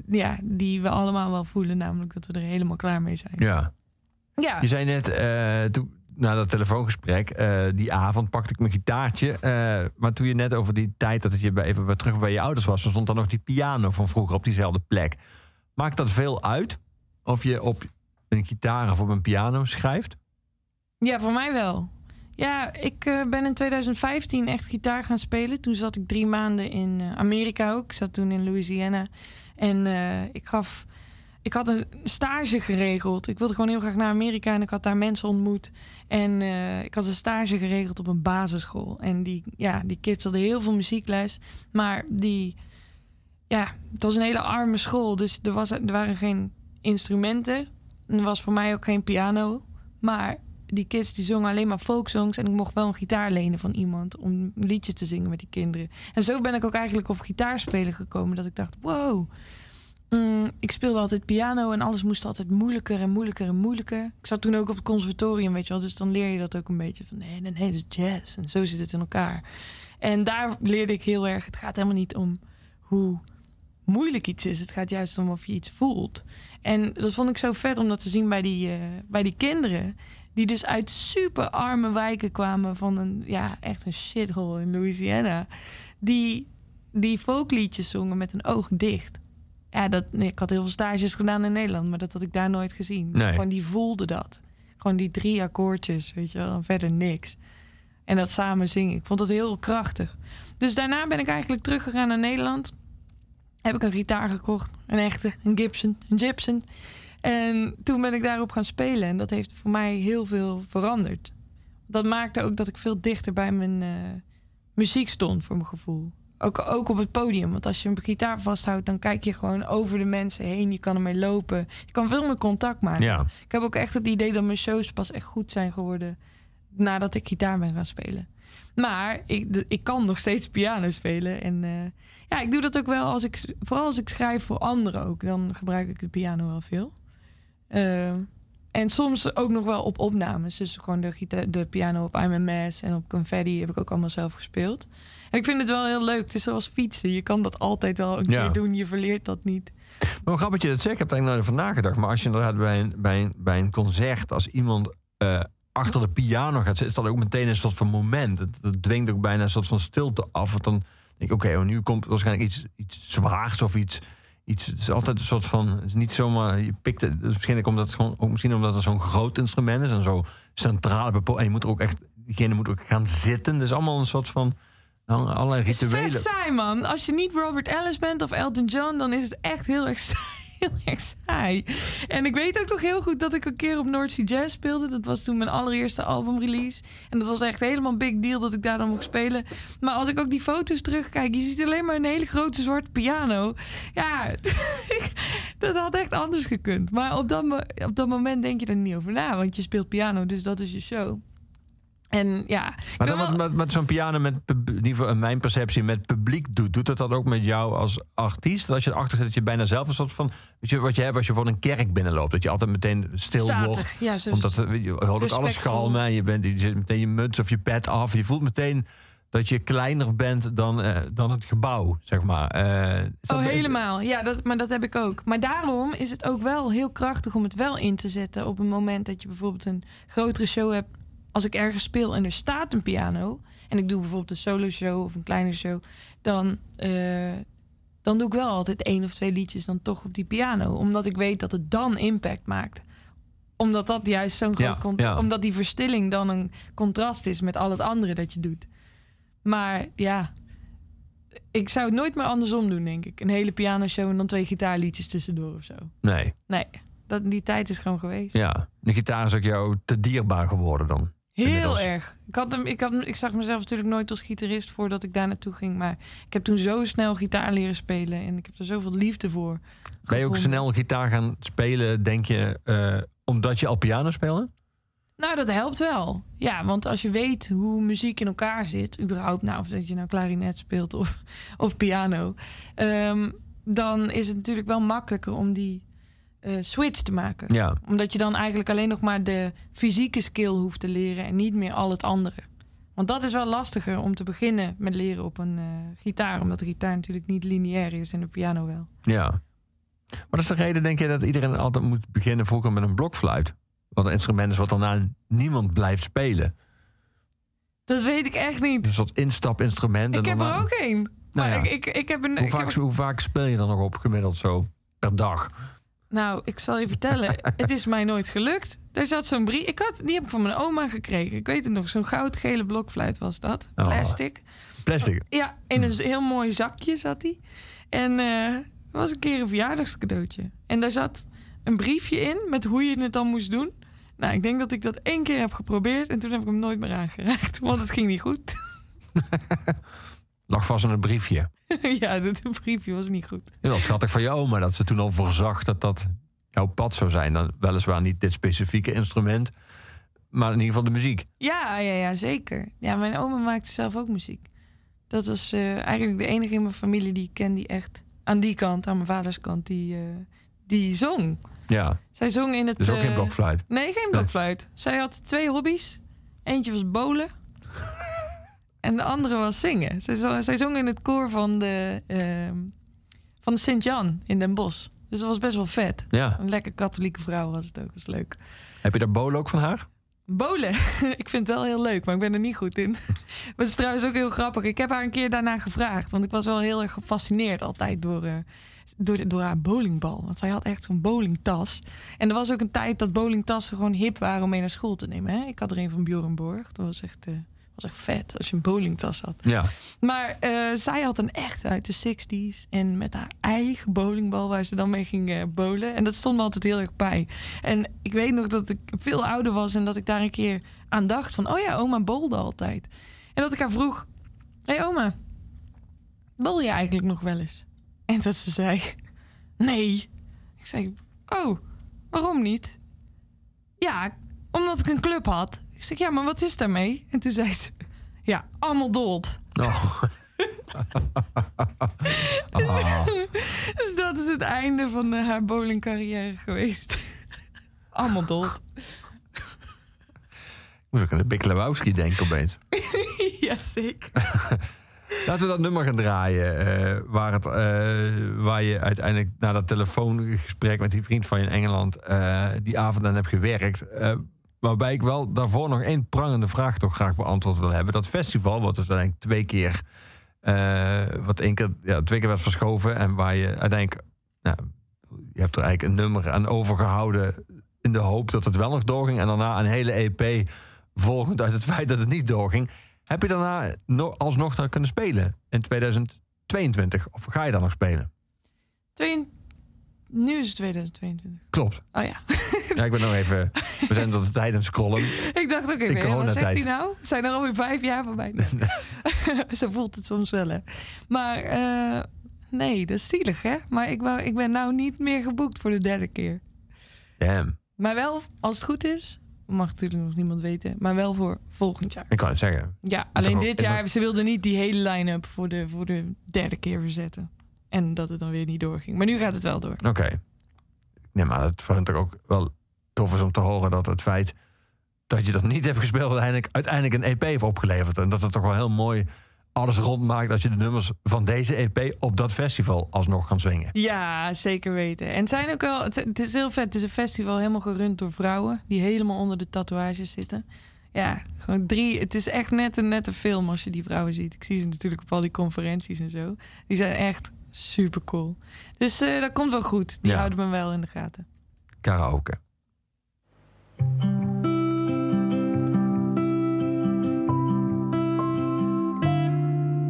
ja, die we allemaal wel voelen. Namelijk dat we er helemaal klaar mee zijn.
ja.
Ja,
Je zei net, toen, na dat telefoongesprek, eh, die avond pakte ik mijn gitaartje. eh, maar toen je net over die tijd dat je even terug bij je ouders was, dan stond dan nog die piano van vroeger op diezelfde plek. Maakt dat veel uit of je op een gitaar of op een piano schrijft?
Ja, voor mij wel. Ja, ik eh, ben in 2015 echt gitaar gaan spelen. Toen zat ik drie maanden in Amerika ook. Ik zat toen in Louisiana. En ik gaf... Ik had een stage geregeld. Ik wilde gewoon heel graag naar Amerika en ik had daar mensen ontmoet. En eh, ik had een stage geregeld op een basisschool. En die, ja, die kids hadden heel veel muziekles. Maar die, ja, het was een hele arme school. Dus er, was, er waren geen instrumenten. En er was voor mij ook geen piano. Maar die kids die zongen alleen maar folksongs. En ik mocht wel een gitaar lenen van iemand om liedjes te zingen met die kinderen. En zo ben ik ook eigenlijk op gitaarspelen gekomen. Dat ik dacht, wow. Mm, ik speelde altijd piano en alles moest altijd moeilijker en moeilijker en moeilijker. Ik zat toen ook op het conservatorium, weet je wel. Dus dan leer je dat ook een beetje van nee, nee, nee, is jazz. En zo zit het in elkaar. En daar leerde ik heel erg. Het gaat helemaal niet om hoe moeilijk iets is. Het gaat juist om of je iets voelt. En dat vond ik zo vet om dat te zien bij die, eh, bij die kinderen. Die dus uit super arme wijken kwamen van een, ja, echt een shithole in Louisiana. Die, die folkliedjes zongen met een oog dicht. Ja, dat, nee, ik had heel veel stages gedaan in Nederland, maar dat had ik daar nooit gezien.
Nee.
Gewoon die voelde dat. Gewoon die drie akkoordjes, weet je wel, en verder niks. En dat samen zingen. Ik vond dat heel krachtig. Dus daarna ben ik eigenlijk teruggegaan naar Nederland. Heb ik een gitaar gekocht. Een echte, een Gibson, een Gibson. En toen ben ik daarop gaan spelen. En dat heeft voor mij heel veel veranderd. Dat maakte ook dat ik veel dichter bij mijn eh, muziek stond, voor mijn gevoel. Ook, ook op het podium. Want als je een gitaar vasthoudt, dan kijk je gewoon over de mensen heen. Je kan ermee lopen. Je kan veel meer contact maken.
Ja.
Ik heb ook echt het idee dat mijn shows pas echt goed zijn geworden nadat ik gitaar ben gaan spelen. Maar ik, ik kan nog steeds piano spelen. En eh, ja, ik doe dat ook wel als ik, vooral als ik schrijf voor anderen ook. Dan gebruik ik de piano wel veel. Eh, en soms ook nog wel op opnames. Dus gewoon de, gita- de piano op I'm a Mess en op Confetti heb ik ook allemaal zelf gespeeld. En ik vind het wel heel leuk. Het is zoals fietsen. Je kan dat altijd wel een
Ja.
keer doen. Je verleert dat niet.
Maar hoe grappig dat je dat zegt, ik heb eigenlijk nooit over nagedacht. Maar als je inderdaad bij een, bij een, bij een concert, als iemand eh, achter de piano gaat zitten, is dat ook meteen een soort van moment. Het, het dwingt ook bijna een soort van stilte af. Want dan denk ik, oké, oh, nu komt waarschijnlijk iets, iets zwaars of iets. Iets, het is altijd een soort van. Het is niet zomaar. Je pikt het. Dus misschien omdat het gewoon. Ook misschien omdat het zo'n groot instrument is en zo centraal bepo- En je moet er ook echt. Diegene moet ook gaan zitten. Dus allemaal een soort van Nou, allerlei
Het is
rituelen.
vet saai, man. Als je niet Robert Ellis bent of Elton John, dan is het echt heel erg saai. <laughs> Heel erg saai. En ik weet ook nog heel goed dat ik een keer op North Sea Jazz speelde. Dat was toen mijn allereerste albumrelease. En dat was echt helemaal een big deal dat ik daar dan mocht spelen. Maar als ik ook die foto's terugkijk, je ziet alleen maar een hele grote zwarte piano. Ja, <laughs> dat had echt anders gekund. Maar op dat, op dat moment denk je er niet over na, want je speelt piano, dus dat is je show. En ja,
Maar dan
wel-
wat met, met zo'n piano met, in ieder mijn perceptie, met publiek doet. Doet dat dat ook met jou als artiest? Dat als je erachter zit, dat je bijna zelf een soort van... Weet je, wat je hebt als je voor een kerk binnenloopt. Dat je altijd meteen stil
Statig.
wordt.
Ja, zo-
Omdat je, je hoort ook alles galmen. En je, bent, je zet meteen je muts of je pet af. Je voelt meteen dat je kleiner bent dan, eh, dan het gebouw, zeg maar. Eh,
Oh, helemaal. Ja, dat, maar dat heb ik ook. Maar daarom is het ook wel heel krachtig om het wel in te zetten op een moment dat je bijvoorbeeld een grotere show hebt. Als ik ergens speel en er staat een piano en ik doe bijvoorbeeld een solo show of een kleine show, dan, eh, dan doe ik wel altijd één of twee liedjes dan toch op die piano, omdat ik weet dat het dan impact maakt. Omdat dat juist zo'n groot
Ja,
con-
ja.
omdat die verstilling dan een contrast is met al het andere dat je doet. Maar ja, ik zou het nooit meer andersom doen, denk ik. Een hele pianoshow en dan twee gitaarliedjes tussendoor of zo.
Nee,
Nee, dat, die tijd is gewoon geweest.
ja. De gitaar is ook jou te dierbaar geworden dan.
Heel erg. Ik, had hem, ik, had, hem- ik zag mezelf natuurlijk nooit als gitarist voordat ik daar naartoe ging. Maar ik heb toen zo snel gitaar leren spelen. En ik heb er zoveel liefde voor.
Ben je ook
gevonden.
snel gitaar gaan spelen, denk je, eh, omdat je al piano speelde?
Nou, dat helpt wel. Ja, want als je weet hoe muziek in elkaar zit, überhaupt, nou, of dat je nou klarinet speelt of, of piano, ehm, dan is het natuurlijk wel makkelijker om die eh, switch te maken.
Ja,
Omdat je dan eigenlijk alleen nog maar de fysieke skill hoeft te leren en niet meer al het andere. Want dat is wel lastiger om te beginnen met leren op een eh, gitaar, omdat de gitaar natuurlijk niet lineair is en de piano wel.
ja. Wat is de reden, denk je, dat iedereen altijd moet beginnen vroeger met een blokfluit? Wat een instrument is wat daarna niemand blijft spelen.
Dat weet ik echt niet.
Een soort instapinstrument. en
Ik heb
daarna-
er ook één. Maar
Nou ja.
ik, ik, ik heb een.
Hoe
heb
vaak,
een-
hoe vaak speel je dan nog op gemiddeld zo per dag?
Nou, ik zal je vertellen. <laughs> het is mij nooit gelukt. Er zat zo'n brief. Ik had, die heb ik van mijn oma gekregen. Ik weet het nog. Zo'n goudgele blokfluit was dat.
Oh.
Plastic.
Plastic.
Ja, in een heel mooi zakje zat hij. En eh, het was een keer een verjaardagscadeautje. En daar zat een briefje in met hoe je het dan moest doen. Nou, ik denk dat ik dat één keer heb geprobeerd. En toen heb ik hem nooit meer aangeraakt. <laughs> Want het ging niet goed. <laughs>
Lag vast in een briefje. <laughs>
ja, dat briefje was niet goed.
Heel wel schattig van je oma dat ze toen al voorzag dat dat jouw pad zou zijn. Dan weliswaar niet dit specifieke instrument, maar in ieder geval de muziek.
Ja, ja, ja, zeker. Ja, mijn oma maakte zelf ook muziek. Dat was eh, eigenlijk de enige in mijn familie die ik ken die echt aan die kant, aan mijn vaders kant, die, eh, die zong.
Ja,
Zij zong in het.
dus ook
eh,
geen blokfluit.
Nee, geen blokfluit. Zij had twee hobby's. Eentje was bolen. En de andere was zingen. Zij zong, zij zong in het koor van de, ehm, van de Sint-Jan in Den Bosch. Dus dat was best wel vet.
Ja.
Een lekker katholieke vrouw was het ook. was leuk.
Heb je daar bolen ook van haar?
Bolen. <laughs> ik vind het wel heel leuk, maar ik ben er niet goed in. <laughs> maar het is trouwens ook heel grappig. Ik heb haar een keer daarna gevraagd. Want ik was wel heel erg gefascineerd altijd door, eh, door, door haar bowlingbal. Want zij had echt zo'n bowlingtas. En er was ook een tijd dat bowlingtassen gewoon hip waren om mee naar school te nemen. Hè? Ik had er een van Bjorn Borg. Dat was echt, eh, was echt vet als je een bowlingtas had.
Ja.
Maar eh, zij had een echt uit de 60s. En met haar eigen bowlingbal waar ze dan mee ging eh, bowlen. En dat stond me altijd heel erg bij. En ik weet nog dat ik veel ouder was en dat ik daar een keer aan dacht van... oh ja, oma bowlde altijd. En dat ik haar vroeg... Hé hey, oma, bol je eigenlijk nog wel eens? En dat ze zei... Nee. Ik zei, oh, waarom niet? Ja, omdat ik een club had. Ik zeg, ja, maar wat is daarmee? En toen zei ze... Ja, allemaal dood.
Oh. <laughs> Ah.
Dus dat is het einde van eh, haar bowlingcarrière geweest. <laughs> Allemaal dood.
Ik moest ook aan de Big Lebowski denken opeens. <laughs>
Jazeker.
Laten we dat nummer gaan draaien. eh, waar, het, eh, waar je uiteindelijk na dat telefoongesprek met die vriend van je in Engeland... die avond aan hebt gewerkt. Waarbij ik wel daarvoor nog één prangende vraag toch graag beantwoord wil hebben. Dat festival, wat dus uiteindelijk twee keer... eh, wat één ja, twee keer werd verschoven. En waar je uiteindelijk... Nou, je hebt er eigenlijk een nummer aan overgehouden... in de hoop dat het wel nog doorging. En daarna een hele EP volgend uit het feit dat het niet doorging. Heb je daarna no- alsnog dan kunnen spelen in 2022? Of ga je dan nog spelen?
Twee, nu is het 2022.
Klopt.
Oh ja. <laughs>
Ja, ik ben nog even... We zijn tot de tijd aan het scrollen.
ik dacht ook even, wat zegt hij nou? Zijn er alweer vijf jaar voorbij? <laughs> Zo voelt het soms wel, hè. Maar eh, nee, dat is zielig, hè. Maar ik, wou, ik ben nou niet meer geboekt voor de derde keer.
Damn.
Maar wel, als het goed is, mag natuurlijk nog niemand weten, maar wel voor volgend jaar.
Ik kan het zeggen.
Ja, alleen dit jaar, ze wilden niet die hele line-up voor de, voor de derde keer verzetten. En dat het dan weer niet doorging. Maar nu gaat het wel door.
Oké. Nee, maar het vind ik ook wel tof is om te horen dat het feit dat je dat niet hebt gespeeld uiteindelijk, uiteindelijk een EP heeft opgeleverd. En dat het toch wel heel mooi alles rondmaakt als je de nummers van deze EP op dat festival alsnog kan zwingen.
Ja, zeker weten. En het zijn ook wel, het, het is heel vet. Het is een festival helemaal gerund door vrouwen die helemaal onder de tatoeages zitten. Ja, gewoon drie. Het is echt net een nette film als je die vrouwen ziet. Ik zie ze natuurlijk op al die conferenties en zo. Die zijn echt super cool. Dus eh, dat komt wel goed. Die
Ja.
houden me wel in de gaten.
Karaoke.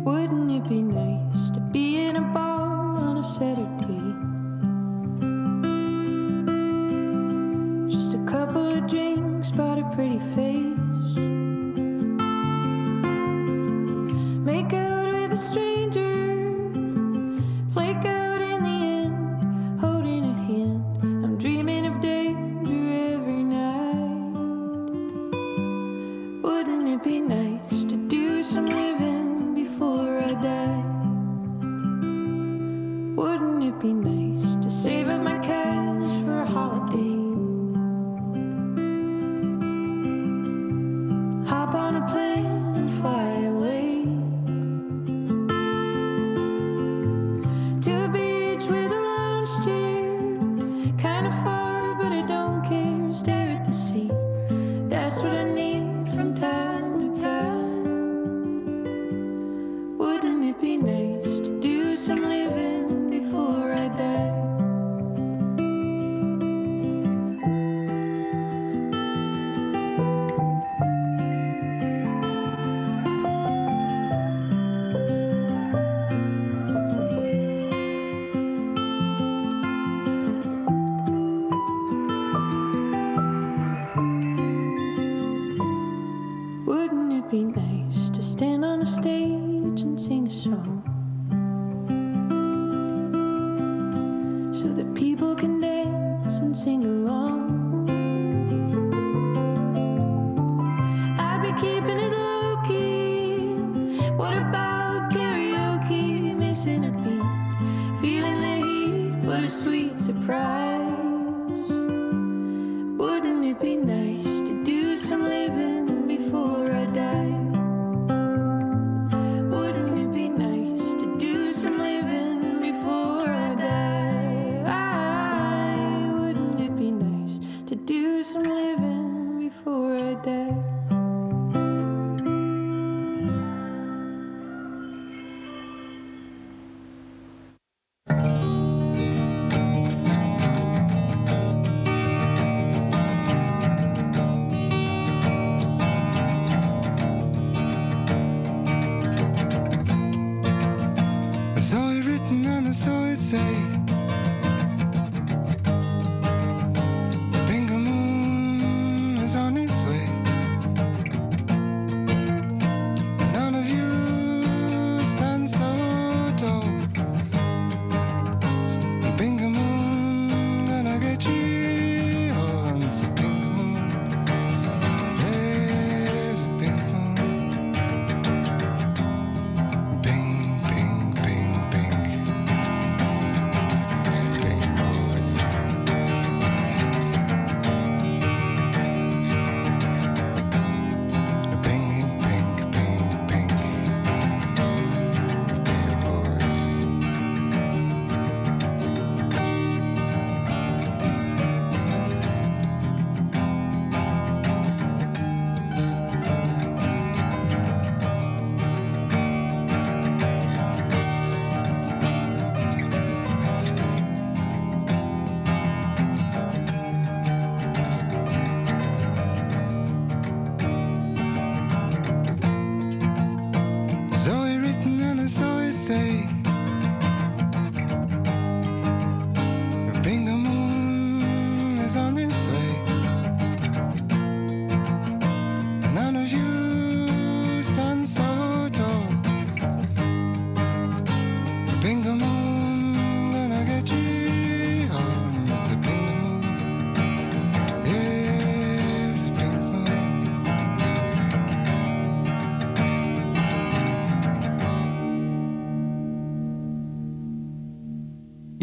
Wouldn't it be nice to be in a bar on a Saturday? Just a couple of drinks, but a pretty face. Make out with a stranger, flake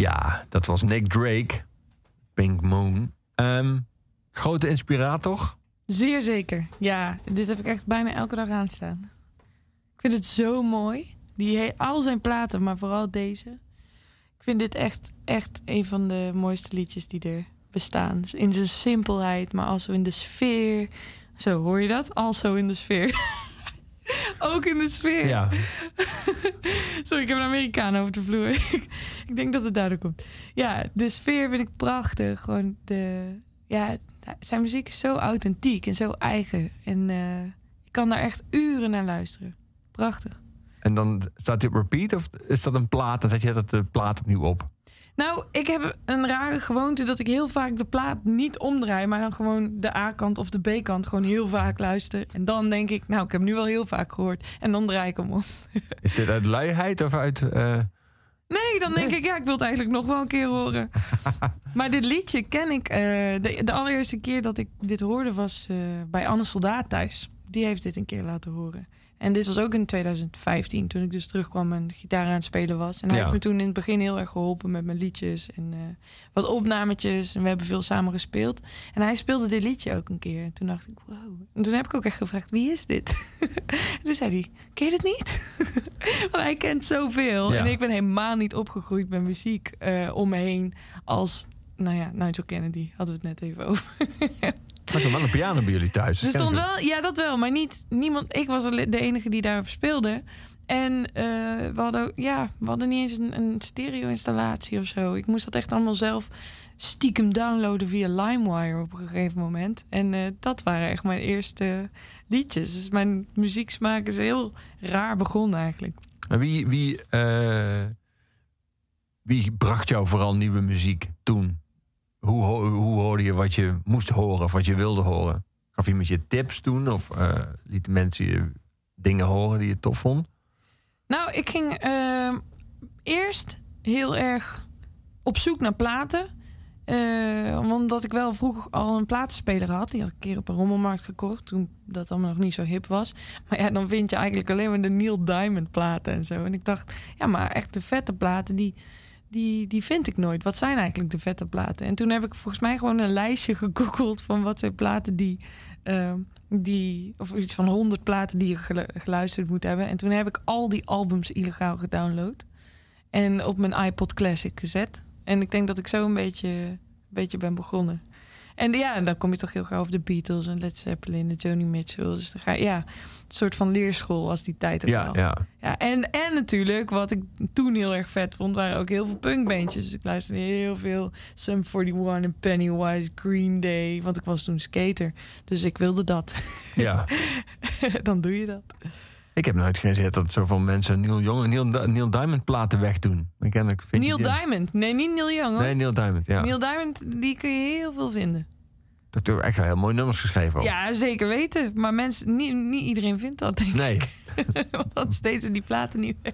Ja, dat was Nick Drake. Pink Moon. Ehm, grote inspirator.
Zeer zeker. Ja, dit heb ik echt bijna elke dag aanstaan. Ik vind het zo mooi. Die al zijn platen, maar vooral deze. Ik vind dit echt, echt een van de mooiste liedjes die er bestaan. In zijn simpelheid, maar also in de sfeer. Zo, hoor je dat? Also in de sfeer. <laughs> Ook in de sfeer.
Ja. <laughs> <laughs>
Sorry, ik heb een Amerikaan over de vloer. <laughs> ik denk dat het daardoor komt. Ja, de sfeer vind ik prachtig. Gewoon de... Ja, zijn muziek is zo authentiek en zo eigen. En eh, ik kan daar echt uren naar luisteren. Prachtig.
En dan staat op repeat of is dat een plaat? Dan zet je dat de plaat opnieuw op.
Nou, ik heb een rare gewoonte dat ik heel vaak de plaat niet omdraai, maar dan gewoon de A-kant of de B-kant gewoon heel vaak luister. En dan denk ik, nou, ik heb hem nu al heel vaak gehoord. En dan draai ik hem om.
Is dit uit luiheid of uit... eh,
Nee, dan denk ik, ja, ik wil het eigenlijk nog wel een keer horen. <laughs> maar dit liedje ken ik. eh, de, de allereerste keer dat ik dit hoorde was eh, bij Anne Soldaat thuis. Die heeft dit een keer laten horen. En dit was ook in 2015, toen ik dus terugkwam en gitaar aan het spelen was. En hij
Ja.
heeft me toen in het begin heel erg geholpen met mijn liedjes en eh, wat opnametjes. En we hebben veel samen gespeeld. En hij speelde dit liedje ook een keer. En toen dacht ik, wow. En toen heb ik ook echt gevraagd, wie is dit? <laughs> en toen zei hij, ken je dit niet? <laughs> Want hij kent zoveel.
Ja.
En ik ben helemaal niet opgegroeid met muziek eh, om me heen als... Nou ja, Nigel Kennedy hadden we het net even over. <laughs> <laughs>
Maar er wel een piano bij jullie thuis.
Er stond wel, ja, dat wel, maar niet niemand. Ik was de enige die daarop speelde. En eh, we hadden, ook- ja, we hadden niet eens een, een stereo-installatie of zo. Ik moest dat echt allemaal zelf stiekem downloaden via LimeWire op een gegeven moment. En eh, dat waren echt mijn eerste liedjes. Dus mijn muzieksmaak is heel raar begonnen eigenlijk.
En wie, wie, eh, wie bracht jou vooral nieuwe muziek toen? Hoe, ho- hoe hoorde je wat je moest horen of wat je wilde horen? Gaf iemand je tips toen? Of eh lieten mensen je dingen horen die je tof vond?
Nou, ik ging ehm, eerst heel erg op zoek naar platen. Eh, omdat ik wel vroeger al een platenspeler had. Die had ik een keer op een rommelmarkt gekocht. Toen dat allemaal nog niet zo hip was. Maar ja, dan vind je eigenlijk alleen maar de Neil Diamond platen en zo. En ik dacht, ja, maar echt de vette platen, die, die, die vind ik nooit. Wat zijn eigenlijk de vette platen? En toen heb ik volgens mij gewoon een lijstje <laughs> gegoogeld van wat zijn platen die. ehm, die, of iets van 100 platen die je gelu- geluisterd moet hebben. En toen heb ik al die albums illegaal gedownload. En op mijn iPod Classic gezet. En ik denk dat ik zo een beetje, een beetje ben begonnen. En ja, dan kom je toch heel gauw op de Beatles en Led Zeppelin, de Joni Mitchell. Dus dan ga je, ja, een soort van leerschool als die tijd ook
Ja,
wel.
ja.
Ja, en, en natuurlijk, wat ik toen heel erg vet vond, waren ook heel veel punkbandjes. Dus ik luisterde heel veel Sum 41 en Pennywise, Green Day. Want ik was toen skater. Dus ik wilde dat.
ja. <laughs>
Dan doe je dat.
Ik heb nooit gezien dat zoveel mensen Neil Young en Neil, Neil Diamond platen wegdoen. Vind je
Neil
die-
Diamond. Nee, niet Neil Young hoor.
Nee, Neil Diamond, ja.
Neil Diamond, die kun je heel veel vinden.
Dat heeft echt wel heel mooie nummers geschreven. ook.
Ja, zeker weten. Maar mensen, niet, niet iedereen vindt dat, denk
Nee,
ik. <laughs> Want dan steeds die platen niet weg.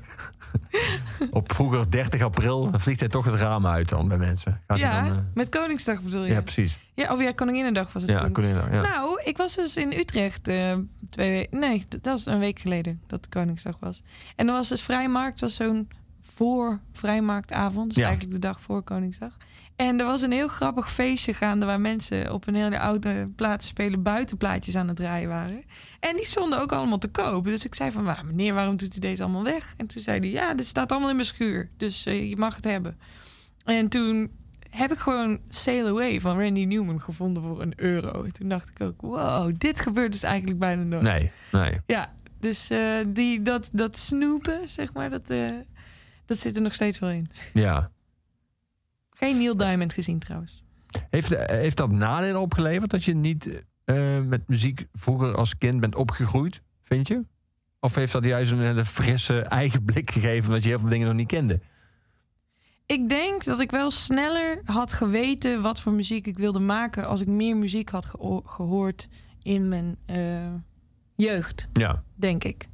<laughs>
op vroeger 30 april vliegt hij toch het raam uit dan bij mensen. Gaat
Ja,
dan, eh,
met Koningsdag bedoel je?
ja, precies.
Ja, of ja, Koninginnedag was het
Ja,
toen.
Ja.
Nou, ik was dus in Utrecht eh, twee weken... Nee, dat was een week geleden dat Koningsdag was. En er was dus Vrijmarkt. Was zo'n voor Vrijmarktavond. Dus
Ja.
eigenlijk de dag voor Koningsdag. En er was een heel grappig feestje gaande... waar mensen op een hele oude platenspelen buitenplaatjes aan het draaien waren. En die stonden ook allemaal te koop. Dus ik zei van, "Maar meneer, waarom doet u deze allemaal weg? En toen zei hij, ja, dit staat allemaal in mijn schuur. Dus eh, je mag het hebben. En toen heb ik gewoon Sail Away van Randy Newman gevonden voor een euro. En toen dacht ik ook, wow, dit gebeurt dus eigenlijk bijna nooit.
Nee, nee.
Ja, dus eh, die, dat, dat snoepen, zeg maar, dat, eh, dat zit er nog steeds wel in.
Ja.
Geen Neil Diamond gezien trouwens.
Heeft, eh, heeft dat nadelen opgeleverd dat je niet eh, met muziek vroeger als kind bent opgegroeid, vind je? Of heeft dat juist een hele frisse eigen blik gegeven omdat je heel veel dingen nog niet kende?
Ik denk dat ik wel sneller had geweten wat voor muziek ik wilde maken... als ik meer muziek had geho- gehoord in mijn eh, jeugd.
Ja.
denk ik.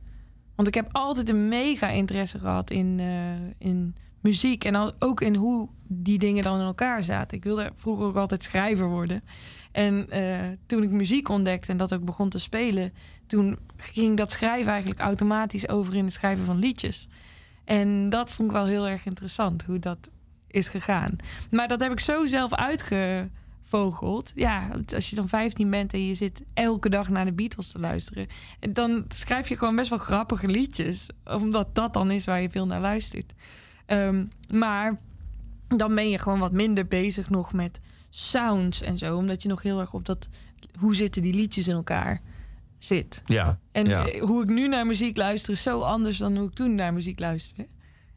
Want ik heb altijd een mega interesse gehad in, in muziek. En ook in hoe die dingen dan in elkaar zaten. Ik wilde vroeger ook altijd schrijver worden. En eh, toen ik muziek ontdekte en dat ook begon te spelen... toen ging dat schrijven eigenlijk automatisch over in het schrijven van liedjes. En dat vond ik wel heel erg interessant. Hoe dat, is gegaan. Maar dat heb ik zo zelf uitgevogeld. Ja, als je dan 15 bent en je zit elke dag naar de Beatles te luisteren, en dan schrijf je gewoon best wel grappige liedjes, omdat dat dan is waar je veel naar luistert. Ehm, maar dan ben je gewoon wat minder bezig nog met sounds en zo, omdat je nog heel erg op dat hoe zitten die liedjes in elkaar zit.
Ja.
En
ja.
hoe ik nu naar muziek luister is zo anders dan hoe ik toen naar muziek luisterde.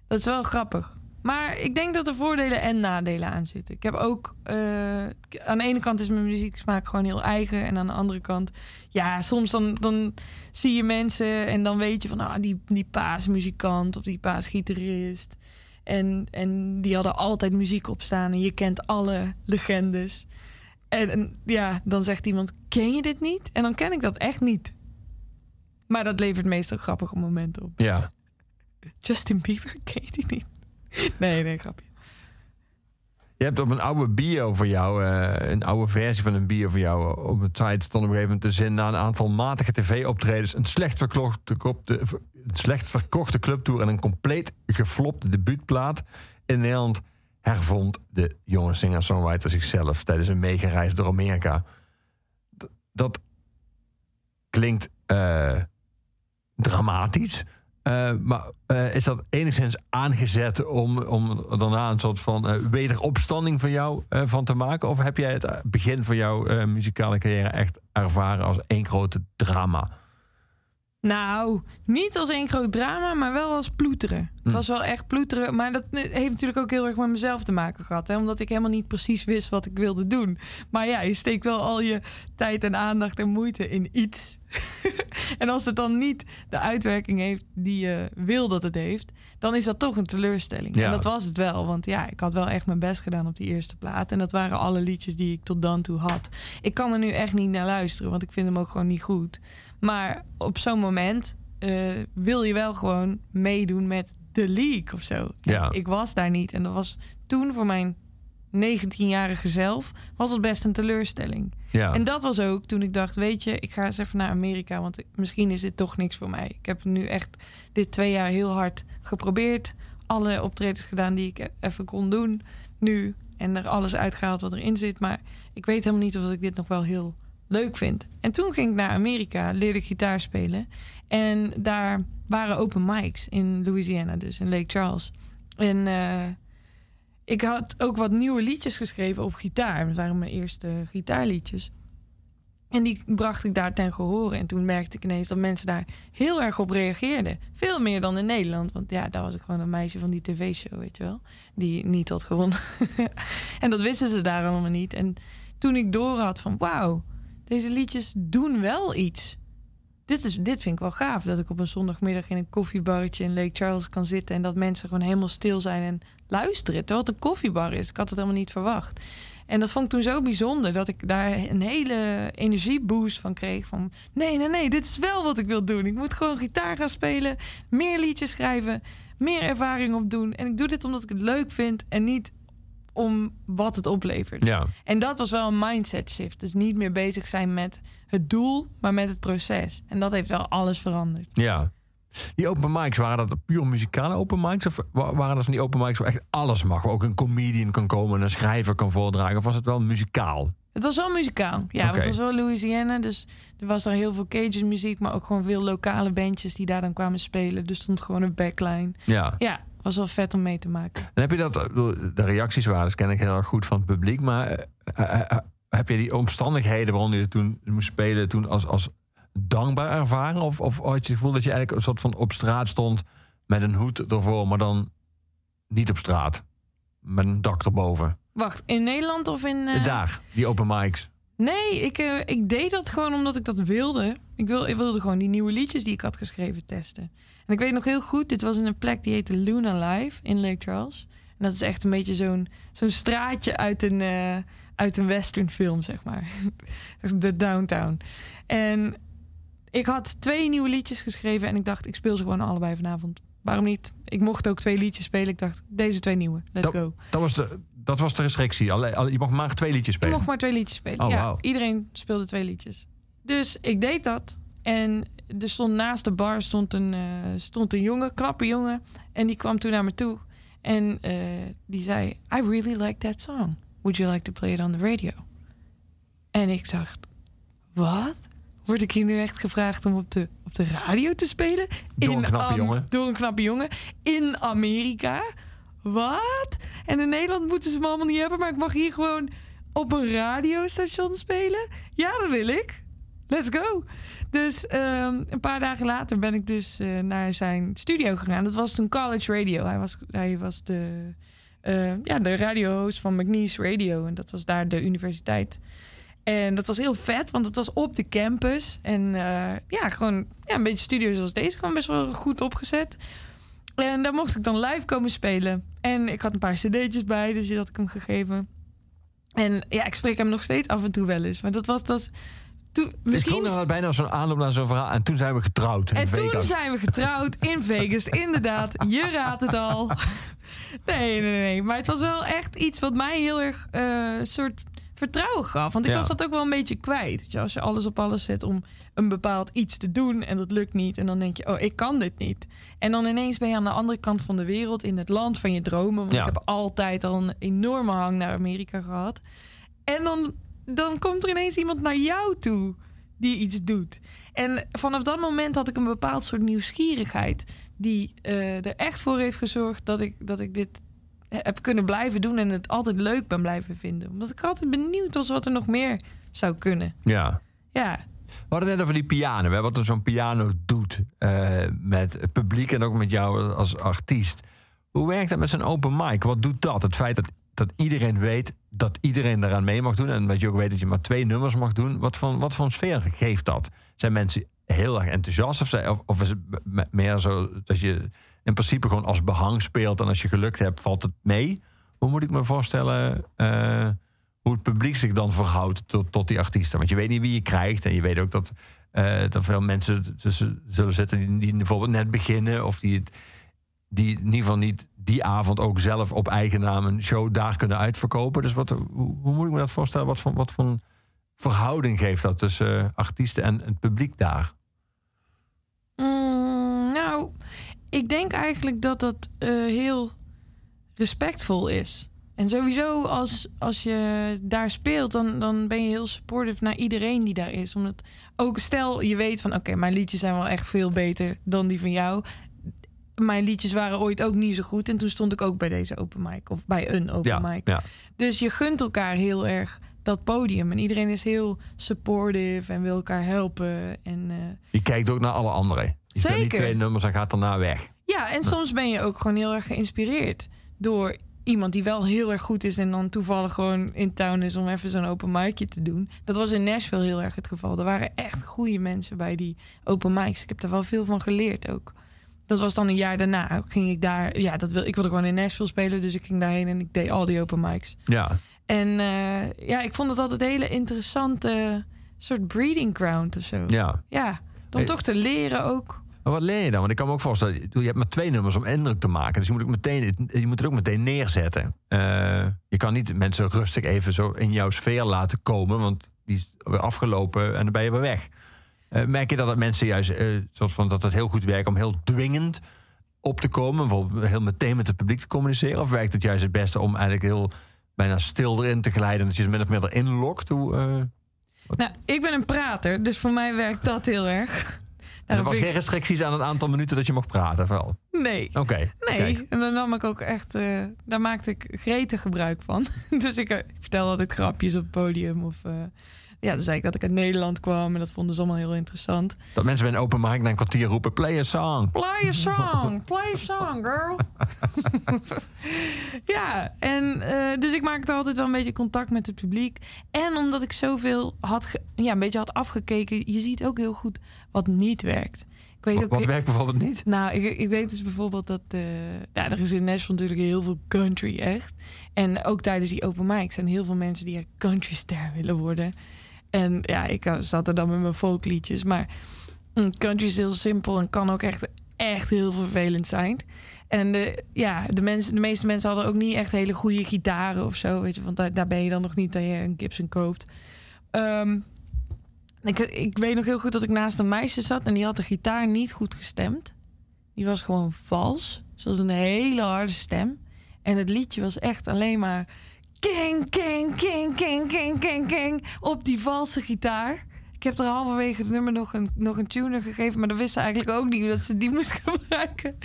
Dat is wel grappig. Maar ik denk dat er voordelen en nadelen aan zitten. Ik heb ook... eh, aan de ene kant is mijn muzieksmaak gewoon heel eigen. En aan de andere kant... Ja, soms dan, dan zie je mensen en dan weet je van... Ah, die, die paasmuzikant of die paasgitarist. En, en die hadden altijd muziek op staan. En je kent alle legendes. En, en ja, dan zegt iemand... Ken je dit niet? En dan ken ik dat echt niet. Maar dat levert meestal grappige momenten op.
ja.
Justin Bieber, <laughs> ken je die niet? <laughs> Nee, nee, grapje.
Je hebt op een oude bio voor jou, eh, een oude versie van een bio voor jou, eh, op het site stond op een gegeven moment de zin na een aantal matige tv-optredens, een slecht verkochte, een clubtour en een compleet geflopte debuutplaat in Nederland hervond de jonge singer-songwriter zichzelf tijdens een meegereis door Amerika. Dat klinkt eh, dramatisch. Eh, maar eh, is dat enigszins aangezet om, om daarna een soort van eh, wederopstanding van jou van te maken? Of heb jij het begin van jouw muzikale carrière echt ervaren als één grote drama?
Nou, niet als één groot drama, maar wel als ploeteren. Het
Hm.
was wel echt ploeteren. Maar dat heeft natuurlijk ook heel erg met mezelf te maken gehad. Hè? Omdat ik helemaal niet precies wist wat ik wilde doen. Maar ja, je steekt wel al je tijd en aandacht en moeite in iets. <laughs> en als het dan niet de uitwerking heeft die je wil dat het heeft... dan is dat toch een teleurstelling.
Ja.
En dat was het wel. Want ja, ik had wel echt mijn best gedaan op die eerste plaat. En dat waren alle liedjes die ik tot dan toe had. Ik kan er nu echt niet naar luisteren, want ik vind hem ook gewoon niet goed. Maar op zo'n moment eh, wil je wel gewoon meedoen met de league of zo.
Ja.
Ik was daar niet. En dat was toen voor mijn 19-jarige zelf... was het best een teleurstelling.
Ja.
En dat was ook toen ik dacht... weet je, ik ga eens even naar Amerika... want misschien is dit toch niks voor mij. Ik heb nu echt dit twee jaar heel hard geprobeerd. Alle optredens gedaan die ik e- even kon doen nu. En er alles uitgehaald wat erin zit. Maar ik weet helemaal niet of ik dit nog wel heel leuk vind. En toen ging ik naar Amerika, leerde gitaar spelen. En daar waren open mics in Louisiana, dus in Lake Charles. En eh, ik had ook wat nieuwe liedjes geschreven op gitaar. Dat waren mijn eerste gitaarliedjes. En die bracht ik daar ten gehore. En toen merkte ik ineens dat mensen daar heel erg op reageerden. Veel meer dan in Nederland. Want ja, daar was ik gewoon een meisje van die tv-show, weet je wel. Die niet had gewonnen. <laughs> en dat wisten ze daar allemaal niet. En toen ik door had van wauw, deze liedjes doen wel iets. Dit, is, dit vind ik wel gaaf. Dat ik op een zondagmiddag in een koffiebarretje in Lake Charles kan zitten. En dat mensen gewoon helemaal stil zijn en luisteren. Terwijl het een koffiebar is. Ik had het helemaal niet verwacht. En dat vond ik toen zo bijzonder. Dat ik daar een hele energieboost van kreeg. Van nee, nee, nee, dit is wel wat ik wil doen. Ik moet gewoon gitaar gaan spelen. Meer liedjes schrijven. Meer ervaring opdoen. En ik doe dit omdat ik het leuk vind. En niet om wat het oplevert.
ja.
En dat was wel een mindset shift. Dus niet meer bezig zijn met het doel, maar met het proces. En dat heeft wel alles veranderd.
Ja. Die open mics, waren dat puur muzikale open mics? Of wa- waren dat van die open mics waar echt alles mag? Waar ook een comedian kan komen en een schrijver kan voordragen? Of was het wel muzikaal?
Het was wel muzikaal. Ja, want het was wel Louisiana. Dus er was daar heel veel Cajun muziek, maar ook gewoon veel lokale bandjes die daar dan kwamen spelen. Dus stond gewoon een backline.
Ja.
Ja, was wel vet om mee te maken.
En heb je dat, de reacties waren, dus ken ik heel erg goed van het publiek. Maar eh, eh, eh, heb je die omstandigheden waaronder je toen moest spelen, toen als, als dankbaar ervaren? Of, of had je het gevoel dat je eigenlijk een soort van op straat stond met een hoed ervoor, maar dan niet op straat? Met een dak erboven.
Wacht, in Nederland of in...
Daar, die open mics.
Nee, ik, ik deed dat gewoon omdat ik dat wilde. Ik, wil, ik wilde gewoon die nieuwe liedjes die ik had geschreven testen. En ik weet nog heel goed, dit was in een plek die heette Luna Live in Lake Charles. En dat is echt een beetje zo'n zo'n straatje uit een, eh, uit een western film, zeg maar. <laughs> De downtown. En ik had twee nieuwe liedjes geschreven en ik dacht, ik speel ze gewoon allebei vanavond. Waarom niet? Ik mocht ook twee liedjes spelen. Ik dacht, deze twee nieuwe, let's go.
Dat was de, dat was de restrictie. Alle, alle- je mocht maar twee liedjes
Ik
spelen.
mocht maar twee liedjes spelen.
Oh,
ja,
wauw.
iedereen speelde twee liedjes. Dus ik deed dat. En er stond naast de bar stond een, eh, stond een jongen, knappe jongen. En die kwam toen naar me toe. En eh, die zei, I really like that song. Would you like to play it on the radio? En ik dacht, wat? Word ik hier nu echt gevraagd om op de, op de radio te spelen?
Door een knappe jongen.
Door een knappe jongen. In Amerika? Wat? En in Nederland moeten ze me allemaal niet hebben, maar ik mag hier gewoon op een radiostation spelen? Ja, dat wil ik. Let's go. Dus ehm, een paar dagen later ben ik dus eh, naar zijn studio gegaan. Dat was toen College Radio. Hij was, hij was de, eh, ja, de radiohost van McNeese Radio. En dat was daar de universiteit. En dat was heel vet, want het was op de campus. En eh, ja, gewoon ja, een beetje studio zoals deze. Gewoon best wel goed opgezet. En daar mocht ik dan live komen spelen. En ik had een paar cd'tjes bij, dus die had ik hem gegeven. En ja, ik spreek hem nog steeds af en toe wel eens. Maar dat was dat. Toen,
Misschien... Ik vond bijna zo'n aanloop naar zo'n verhaal. En toen zijn we getrouwd in
En toen
Vegas.
zijn we getrouwd in <laughs> Vegas. Inderdaad, je raadt het al. <laughs> Nee, nee, nee. Maar het was wel echt iets wat mij heel erg eh soort vertrouwen gaf. Want ik
Ja.
was dat ook wel een beetje kwijt. Je, als je alles op alles zet om een bepaald iets te doen en dat lukt niet. En dan denk je, oh, ik kan dit niet. En dan ineens ben je aan de andere kant van de wereld, in het land van je dromen. Want
Ja.
ik heb altijd al een enorme hang naar Amerika gehad. En dan, dan komt er ineens iemand naar jou toe die iets doet. En vanaf dat moment had ik een bepaald soort nieuwsgierigheid. Die eh, er echt voor heeft gezorgd dat ik, dat ik dit heb kunnen blijven doen. En het altijd leuk ben blijven vinden. Omdat ik altijd benieuwd was wat er nog meer zou kunnen.
Ja.
Ja,
We hadden net over die piano. Hè? Wat er zo'n piano doet eh, met het publiek en ook met jou als artiest. Hoe werkt dat met zo'n open mic? Wat doet dat? Het feit dat, dat iedereen weet dat iedereen daaraan mee mag doen. En dat je ook weet dat je maar twee nummers mag doen. Wat voor, wat voor sfeer geeft dat? Zijn mensen heel erg enthousiast? Of, zijn- of, of is het me- meer zo dat je in principe gewoon als behang speelt. En als je gelukt hebt, valt het mee? Hoe moet ik me voorstellen eh, hoe het publiek zich dan verhoudt tot, die artiesten? Want je weet niet wie je krijgt. En je weet ook dat eh er veel mensen zullen zitten die, die bijvoorbeeld net beginnen. Of die, het, die in ieder geval niet die avond ook zelf op eigen naam een show daar kunnen uitverkopen. Dus wat, hoe, moet ik me dat voorstellen? Wat voor, wat voor verhouding geeft dat tussen eh, artiesten en het publiek daar?
Mm, nou, ik denk eigenlijk dat dat eh, heel respectvol is. En sowieso als, als je daar speelt, dan, dan ben je heel supportive naar iedereen die daar is. Omdat ook stel je weet van oké, mijn liedjes zijn wel echt veel beter dan die van jou. Mijn liedjes waren ooit ook niet zo goed. En toen stond ik ook bij deze open mic. Of bij een open
Ja,
mic.
ja.
Dus je gunt elkaar heel erg dat podium. En iedereen is heel supportive en wil elkaar helpen. En eh,
Je kijkt ook naar alle anderen. Je speelt niet
Zeker.
twee nummers en gaat daarna weg.
Ja, en soms ben je ook gewoon heel erg geïnspireerd door iemand die wel heel erg goed is en dan toevallig gewoon in town is om even zo'n open micje te doen. Dat was in Nashville heel erg het geval. Er waren echt goede mensen bij die open mics. Ik heb er wel veel van geleerd ook. Dat was dan een jaar daarna. Ging ik daar, ja, dat wil, ik wilde gewoon in Nashville spelen, dus ik ging daarheen en ik deed al die open mics.
Ja,
En eh, ja, ik vond het altijd een hele interessante soort breeding ground of zo.
ja.
Ja, om
Hey.
toch te leren ook.
Maar wat leer je dan? Want ik kan me ook voorstellen, je hebt maar twee nummers om indruk te maken. Dus je moet, ook meteen, je moet het ook meteen neerzetten. Eh, je kan niet mensen rustig even zo in jouw sfeer laten komen, want die is weer afgelopen en dan ben je weer weg. Eh, merk je dat het mensen juist, eh, soort van, dat het heel goed werkt om heel dwingend op te komen, bijvoorbeeld heel meteen met het publiek te communiceren? Of werkt het juist het beste om eigenlijk heel bijna stil erin te glijden, dat je ze min of meer erin lokt? Hoe, eh,
Nou, ik ben een prater, dus voor mij werkt dat heel erg. <laughs>
en er
Daarom
was geen restricties aan het aantal minuten dat je mocht praten, vooral.
Nee.
Oké.
Nee,
kijk.
en dan nam ik ook echt, daar maakte ik gretig gebruik van. <laughs> dus ik, vertel altijd grapjes op het podium. Of ja, dan zei ik dat ik uit Nederland kwam en dat vonden ze allemaal heel interessant.
Dat mensen bij een open mic na een kwartier roepen: play a song.
Play a song, <laughs> play a song, girl. <laughs> ja, en eh, dus ik maakte altijd wel een beetje contact met het publiek. En omdat ik zoveel had, ja, een beetje had afgekeken, je ziet ook heel goed wat niet werkt. Ik weet
Wat,
ook
wat werkt bijvoorbeeld niet?
Nou, ik, ik weet dus bijvoorbeeld dat... eh ja, er is in Nashville natuurlijk heel veel country, echt. En ook tijdens die open mic zijn heel veel mensen die er countryster willen worden. En ja, ik eh, zat er dan met mijn folkliedjes. Maar mm, country is heel simpel en kan ook echt, echt heel vervelend zijn. En de, ja, de, mensen, de meeste mensen hadden ook niet echt hele goede gitaren of zo. Weet je, want daar, daar ben je dan nog niet dat je een Gibson koopt. Ehm, ik, ik weet nog heel goed dat ik naast een meisje zat en die had de gitaar niet goed gestemd. Die was gewoon vals. Ze had een hele harde stem. En het liedje was echt alleen maar... King, king, king, king, king, king, king. Op die valse gitaar. Ik heb er halverwege het nummer nog een, nog een tuner gegeven... maar dat wisten ze eigenlijk ook niet dat ze die <laughs> moest gebruiken.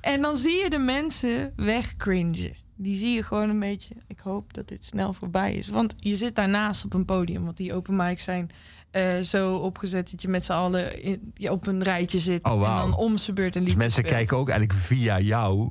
En dan zie je de mensen wegcringen. Die zie je gewoon een beetje... Ik hoop dat dit snel voorbij is. Want je zit daarnaast op een podium. Want die open mics zijn eh, zo opgezet... dat je met z'n allen in- ja, op een rijtje zit.
Oh.
En dan om zijn beurt een
Dus
liedje
mensen
speelt.
kijken ook eigenlijk via jou,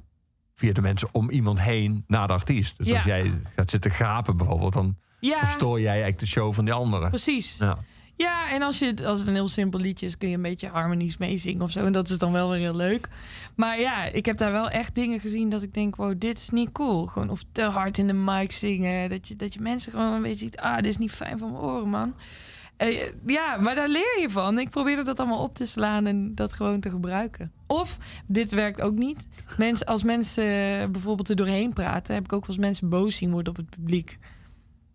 via de mensen om iemand heen naar de artiest. Dus
Ja.
als jij gaat zitten gapen bijvoorbeeld, dan
Ja,
verstoor jij eigenlijk de show van die anderen.
precies.
Ja.
Ja, en als, je, als het een heel simpel liedje is, kun je een beetje harmonies meezingen of zo. En dat is dan wel weer heel leuk. Maar ja, ik heb daar wel echt dingen gezien dat ik denk, wow, dit is niet cool. Gewoon of te hard in de mic zingen. Dat je, dat je mensen gewoon een beetje ziet, ah, dit is niet fijn voor mijn oren, man. Eh, ja, maar daar leer je van. Ik probeerde dat allemaal op te slaan en dat gewoon te gebruiken. Of, dit werkt ook niet. Mensen, als mensen bijvoorbeeld er doorheen praten, heb ik ook wel eens mensen boos zien worden op het publiek.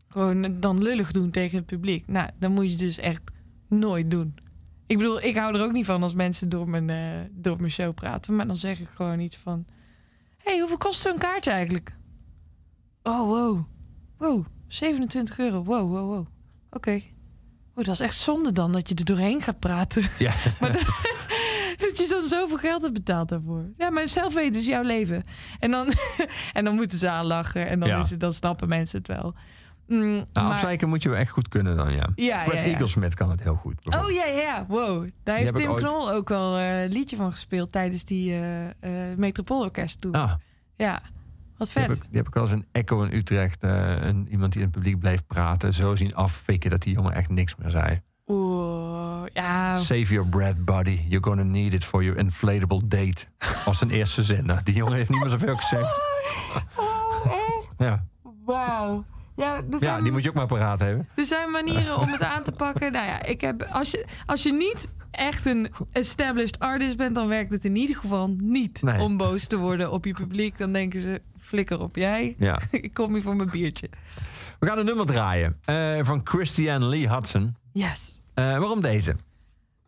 Gewoon dan lullig doen tegen het publiek. Nou, dan moet je dus echt nooit doen. Ik bedoel, ik hou er ook niet van als mensen door mijn, eh, door mijn show praten. Maar dan zeg ik gewoon iets van... Hé, hey, hoeveel kost zo'n kaartje eigenlijk? Oh, wow. Wow, 27 euro. Wow, wow, wow. Oké. Oh, dat is echt zonde dan dat je er doorheen gaat praten.
Ja. <laughs>
Maar dat, dat je dan zoveel geld hebt betaald daarvoor. Ja, maar zelf weten is jouw leven. En dan, <laughs> en dan moeten ze aan lachen. En dan,
Ja.
is het, dan snappen mensen het wel. Mm,
Nou,
maar-
afzeiken moet je wel echt goed kunnen dan, ja.
Ja,
Fred
ja, ja.
Eaglesmith kan het heel goed.
Oh ja, ja. Wow. Daar heeft Tim
ooit-
Knol ook wel eh, een liedje van gespeeld tijdens die eh Metropoolorkest toen.
Ah,
Ja, wat
die, heb
vet.
ik, die heb ik wel eens in Echo in Utrecht. een, iemand die in het publiek bleef praten. Zo zien afvikken dat die jongen echt niks meer zei.
Oeh, ja.
Save your breath, buddy. You're gonna need it for your inflatable date. Als zijn eerste zin. Nou, die jongen heeft niet meer zoveel gezegd.
Oh, echt?
Ja,
Wauw. Ja,
ja die moet je ook maar paraat hebben.
er zijn manieren om het aan te pakken. Nou ja, ik heb, als, je, als je niet echt een established artist bent, dan werkt het in ieder geval niet
Nee.
om boos te worden op je publiek. Dan denken ze, flikker op jij.
Ja. <laughs>
ik kom hier voor mijn biertje.
We gaan een nummer draaien. eh, van Christiane Lee Hudson.
Yes.
Eh, waarom deze?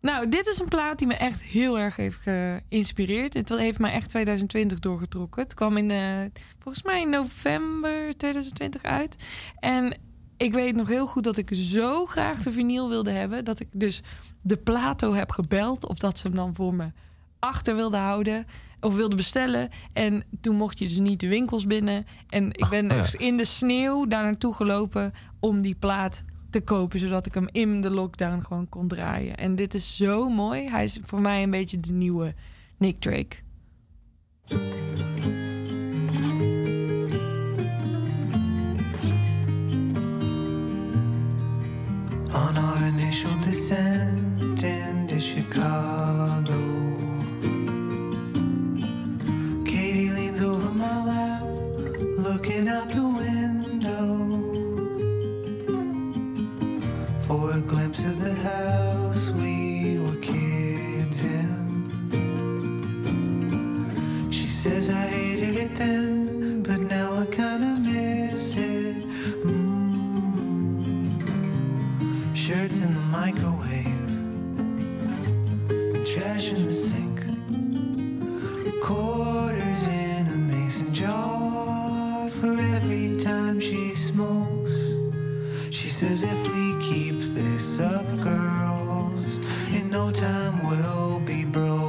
Nou, dit is een plaat die me echt heel erg heeft geïnspireerd. Het heeft mij echt 2020 doorgetrokken. Het kwam in, eh, volgens mij in november 2020 uit. En ik weet nog heel goed dat ik zo graag de vinyl wilde hebben... dat ik dus de Plato heb gebeld... of dat ze hem dan voor me achter wilde houden... of wilde bestellen. En toen mocht je dus niet de winkels binnen. En ik ben
ja.
dus in de sneeuw daar naartoe gelopen... om die plaat te kopen, zodat ik hem in de lockdown gewoon kon draaien. En dit is zo mooi. Hij is voor mij een beetje de nieuwe Nick Drake.
On our initial descent into Chicago, Katie leans over my lap, looking out the window of the house we were kids in. She says I hated it then, but now I kinda miss it. Mm. Shirts in the microwave, trash in the sink, quarters in a mason jar for every time she smokes. She says if we keep this up, girls, in no time we'll be broke.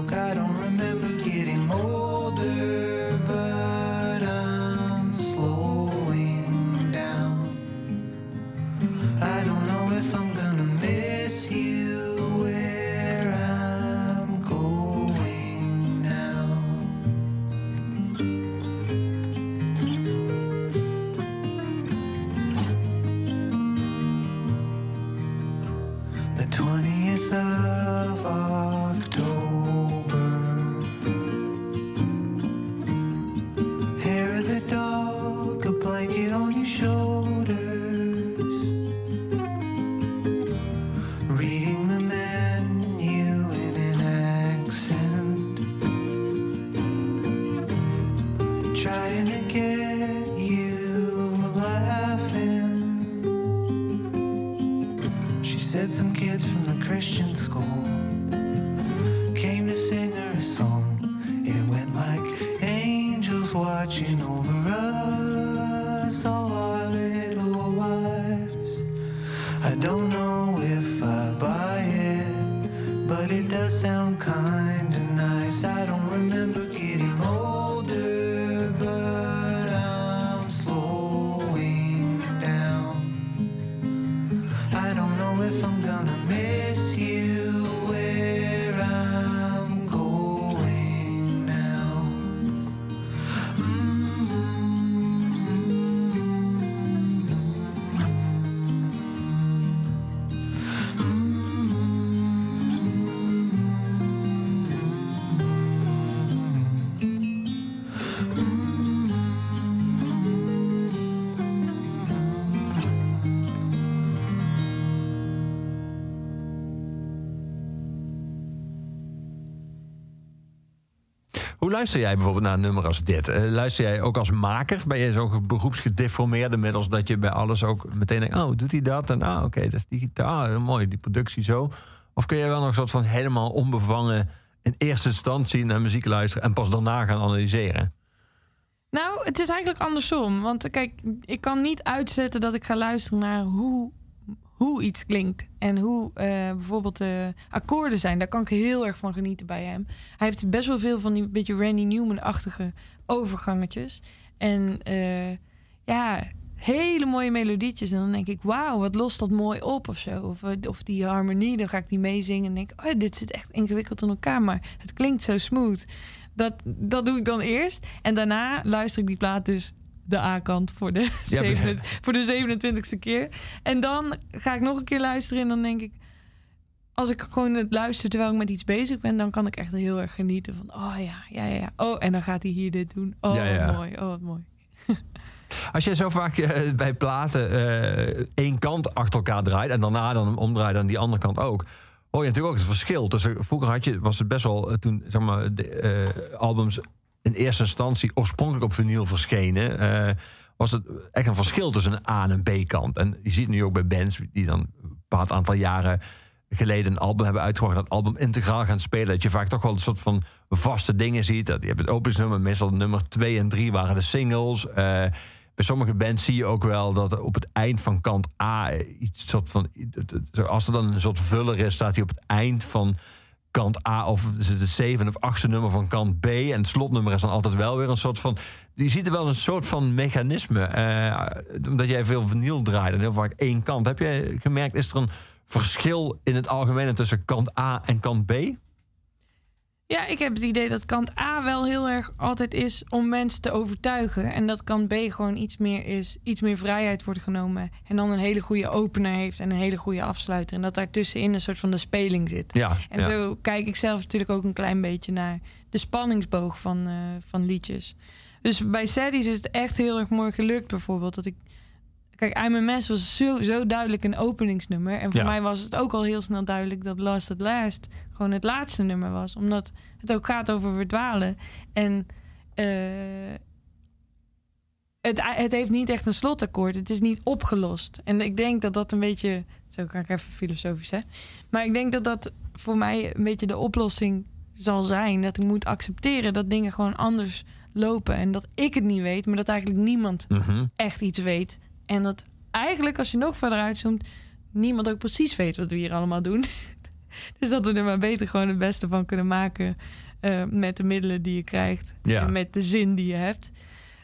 Luister jij bijvoorbeeld naar een nummer als dit? Eh, luister jij ook als maker? Ben je zo'n beroepsgedeformeerde middels dat je bij alles ook meteen denkt: oh, doet hij dat? En ah, oké, dat is die gitaar, ah, mooi, die productie zo. Of kun je wel nog een soort van helemaal onbevangen in eerste instantie naar muziek luisteren en pas daarna gaan analyseren?
Nou, het is eigenlijk andersom. Want kijk, ik kan niet uitzetten dat ik ga luisteren naar hoe, hoe iets klinkt. En hoe eh, bijvoorbeeld de akkoorden zijn. Daar kan ik heel erg van genieten bij hem. Hij heeft best wel veel van die beetje Randy Newman-achtige overgangetjes. En eh, ja, hele mooie melodietjes. En dan denk ik, wauw, wat lost dat mooi op of zo. Of, eh, of die harmonie, dan ga ik die meezingen. En denk ik, oh, dit zit echt ingewikkeld in elkaar. Maar het klinkt zo smooth. Dat, dat doe ik dan eerst. En daarna luister ik die plaat dus de A-kant voor, de
Ja,
27 voor de 27ste keer. En dan ga ik nog een keer luisteren en dan denk ik... Als ik gewoon het luister terwijl ik met iets bezig ben... dan kan ik echt heel erg genieten van... Oh ja, ja, ja. ja. Oh, en dan gaat hij hier dit doen. Oh,
Ja,
wat mooi. Oh, wat mooi. <laughs>
Als je zo vaak eh, bij platen eh, één kant achter elkaar draait en daarna dan omdraait aan die andere kant ook, hoor je natuurlijk ook het verschil. tussen vroeger had je, was het best wel eh, toen zeg maar, de albums in eerste instantie oorspronkelijk op vinyl verschenen. eh, was het echt een verschil tussen een A- en een B-kant. En je ziet nu ook bij bands die dan een bepaald aantal jaren geleden een album hebben uitgebracht, dat album integraal gaan spelen. Dat je vaak toch wel een soort van vaste dingen ziet. Je hebt het openingsnummer, meestal nummer 2 en 3 waren de singles. Eh, bij sommige bands zie je ook wel dat op het eind van kant A iets soort van. Als er dan een soort vuller is, staat hij op het eind van kant A of het zevende of achtste nummer van kant B. En het slotnummer is dan altijd wel weer een soort van. Je ziet er wel een soort van mechanisme. eh, omdat jij veel vinyl draait en heel vaak één kant. Heb je gemerkt, is er een verschil in het algemeen tussen kant A en kant B?
Ja, ik heb het idee dat kant A wel heel erg altijd is om mensen te overtuigen. En dat kant B gewoon iets meer is, iets meer vrijheid wordt genomen. En dan een hele goede opener heeft en een hele goede afsluiter. En dat daar tussenin een soort van de speling zit.
Ja.
En
ja.
zo kijk ik zelf natuurlijk ook een klein beetje naar de spanningsboog van, eh, van liedjes. Dus bij Sadie's is het echt heel erg mooi gelukt bijvoorbeeld. Dat ik, kijk, I'm a Mess was zo, zo duidelijk een openingsnummer. En voor
Ja.
mij was het ook al heel snel duidelijk dat Last at Last gewoon het laatste nummer was. Omdat het ook gaat over verdwalen. En eh, het, het heeft niet echt een slotakkoord. Het is niet opgelost. En ik denk dat dat een beetje... Zo ga ik even filosofisch, hè? Maar ik denk dat dat voor mij een beetje de oplossing zal zijn. Dat ik moet accepteren dat dingen gewoon anders lopen. En dat ik het niet weet, maar dat eigenlijk niemand
Mhm.
echt iets weet. En dat eigenlijk, als je nog verder uitzoomt, niemand ook precies weet wat we hier allemaal doen. <laughs> dus dat we er maar beter gewoon het beste van kunnen maken. eh, met de middelen die je krijgt.
Ja.
En met de zin die je hebt.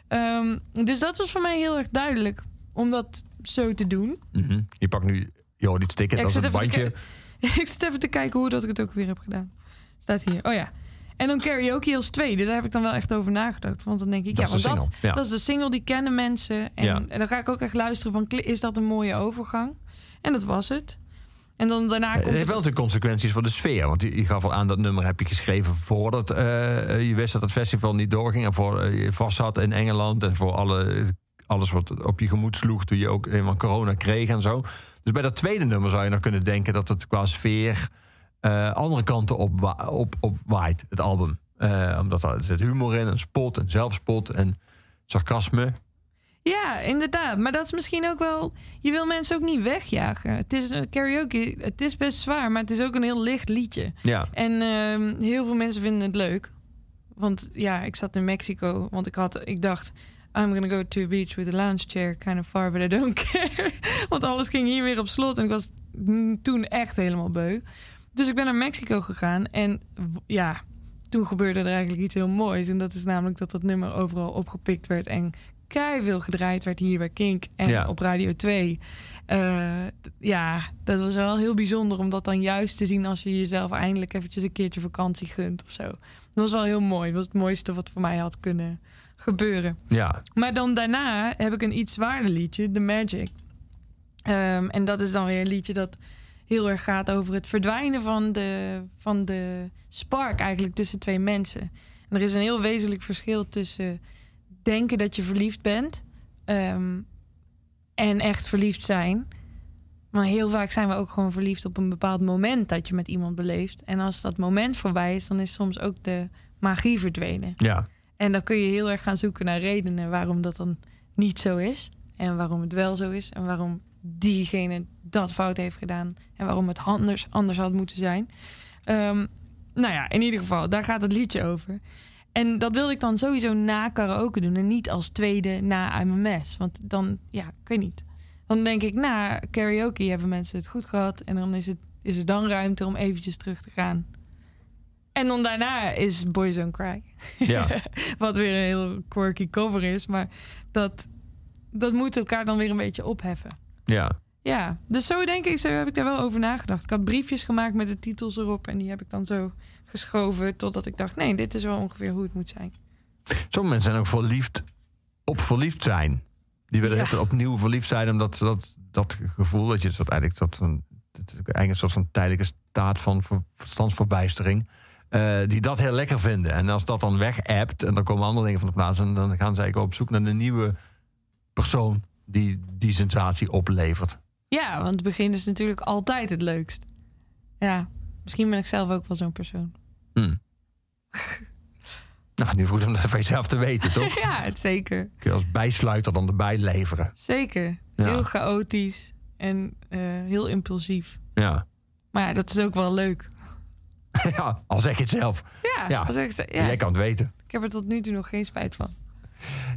Ehm, dus dat was voor mij heel erg duidelijk om dat zo te doen.
Mhm. Je pakt nu joh, dit ticket
Ja,
als een bandje. <laughs>
ik zit even te kijken hoe dat ik het ook weer heb gedaan. Staat hier. Oh ja. En dan karaoke als tweede. Daar heb ik dan wel echt over nagedacht. Want dan denk ik,
Dat
ja,
de
want dat,
ja.
dat is de single die kennen mensen. En,
Ja.
en dan ga ik ook echt luisteren van, is dat een mooie overgang? En dat was het. En dan daarna
Het
komt
heeft
het-
wel natuurlijk consequenties voor de sfeer. Want je, je gaf al aan dat nummer heb je geschreven voordat eh, je wist dat het festival niet doorging. En voor eh, je vast had in Engeland. En voor alle, alles wat op je gemoed sloeg toen je ook eenmaal corona kreeg en zo. Dus bij dat tweede nummer zou je nog kunnen denken dat het qua sfeer eh, andere kanten op, op, op waait, het album. Eh, omdat er zit humor in, en spot en zelfspot en sarcasme.
Ja, inderdaad. Maar dat is misschien ook wel... Je wil mensen ook niet wegjagen. Het is een karaoke. Het is best zwaar, maar het is ook een heel licht liedje.
Ja,
En ehm, heel veel mensen vinden het leuk. Want ja, ik zat in Mexico. Want ik, had, ik dacht, I'm gonna go to a beach with a lounge chair, kind of far, but I don't <laughs> care. Want alles ging hier weer op slot en ik was toen echt helemaal beu. Dus ik ben naar Mexico gegaan en ja, toen gebeurde er eigenlijk iets heel moois. En dat is namelijk dat dat nummer overal opgepikt werd en veel gedraaid werd hier bij Kink en
Ja.
op Radio 2. Eh, ja, dat was wel heel bijzonder om dat dan juist te zien als je jezelf eindelijk eventjes een keertje vakantie gunt of zo. Dat was wel heel mooi. Dat was het mooiste wat voor mij had kunnen gebeuren.
Ja,
Maar dan daarna heb ik een iets zwaarder liedje, The Magic. Ehm, en dat is dan weer een liedje dat heel erg gaat over het verdwijnen van de, van de spark eigenlijk tussen twee mensen. En er is een heel wezenlijk verschil tussen denken dat je verliefd bent ehm, en echt verliefd zijn. Maar heel vaak zijn we ook gewoon verliefd op een bepaald moment dat je met iemand beleeft. En als dat moment voorbij is, dan is soms ook de magie verdwenen.
ja,
En dan kun je heel erg gaan zoeken naar redenen waarom dat dan niet zo is. En waarom het wel zo is. En waarom diegene dat fout heeft gedaan. En waarom het anders, anders had moeten zijn. Ehm, nou ja, in ieder geval, daar gaat het liedje over. En dat wilde ik dan sowieso na karaoke doen. En niet als tweede na Mess. Want dan, ja, ik weet niet. Dan denk ik, na karaoke hebben mensen het goed gehad. En dan is, het, is er dan ruimte om eventjes terug te gaan. En dan daarna is Boys Don't Cry.
ja. <laughs>
Wat weer een heel quirky cover is. Maar dat, dat moet elkaar dan weer een beetje opheffen.
Ja.
Ja, dus zo denk ik, zo heb ik daar wel over nagedacht. Ik had briefjes gemaakt met de titels erop. En die heb ik dan zo geschoven totdat ik dacht... nee, dit is wel ongeveer hoe het moet zijn.
Sommige mensen zijn ook verliefd op verliefd zijn. Die willen
Ja.
opnieuw verliefd zijn, omdat ze dat, dat gevoel dat je dat eigenlijk dat eigenlijk een soort van tijdelijke staat van ver- verstandsverbijstering. eh, die dat heel lekker vinden. En als dat dan weg appt en dan komen andere dingen van de plaats. En dan gaan ze eigenlijk op zoek naar de nieuwe persoon die die sensatie oplevert.
Ja, want het begin is natuurlijk altijd het leukst. Ja, misschien ben ik zelf ook wel zo'n persoon.
Hm. nou, nu goed om dat van jezelf te weten, toch? <laughs>
ja, zeker.
Kun je als bijsluiter dan erbij leveren.
Zeker.
Ja.
Heel chaotisch en eh, heel impulsief.
Ja.
Maar ja, dat is ook wel leuk. <laughs>
ja, al zeg je het zelf.
Ja,
Ja.
als ik, zeg- ja,
Jij kan het weten.
ik heb er tot nu toe nog geen spijt van.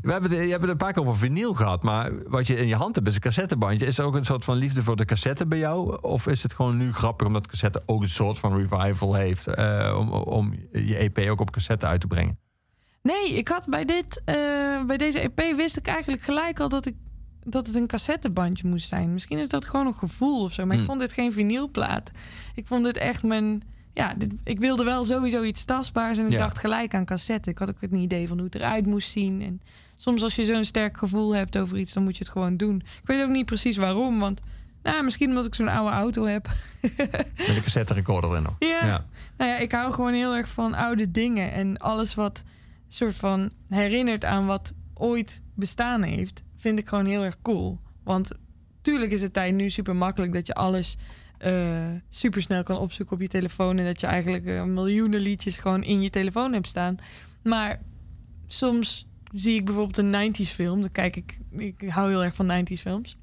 We hebben, het- je hebt het een paar keer over vinyl gehad, maar wat je in je hand hebt is een cassettebandje. Is er ook een soort van liefde voor de cassette bij jou? Of is het gewoon nu grappig omdat cassette ook een soort van revival heeft eh, om, om je EP ook op cassette uit te brengen?
Nee, ik had bij, dit, eh, bij deze EP wist ik eigenlijk gelijk al dat, ik, dat het een cassettebandje moest zijn. Misschien is dat gewoon een gevoel of zo. Maar ik
Hmm.
vond dit geen vinylplaat. Ik vond dit echt mijn... Ja, dit, ik wilde wel sowieso iets tastbaars. En ik
Ja.
dacht gelijk aan cassette. Ik had ook het idee van hoe het eruit moest zien. En soms als je zo'n sterk gevoel hebt over iets... dan moet je het gewoon doen. Ik weet ook niet precies waarom. Want nou, misschien omdat ik zo'n oude auto heb. <laughs>
Met een cassette recorder erin nog.
Ja.
Ja.
Nou ja, ik hou gewoon heel erg van oude dingen. En alles wat soort van herinnert aan wat ooit bestaan heeft, vind ik gewoon heel erg cool. Want tuurlijk is het tijd nu super makkelijk dat je alles super snel kan opzoeken op je telefoon. En dat je eigenlijk eh, miljoenen liedjes gewoon in je telefoon hebt staan. Maar soms zie ik bijvoorbeeld een 90s film. Dan kijk ik, ik hou heel erg van 90s films.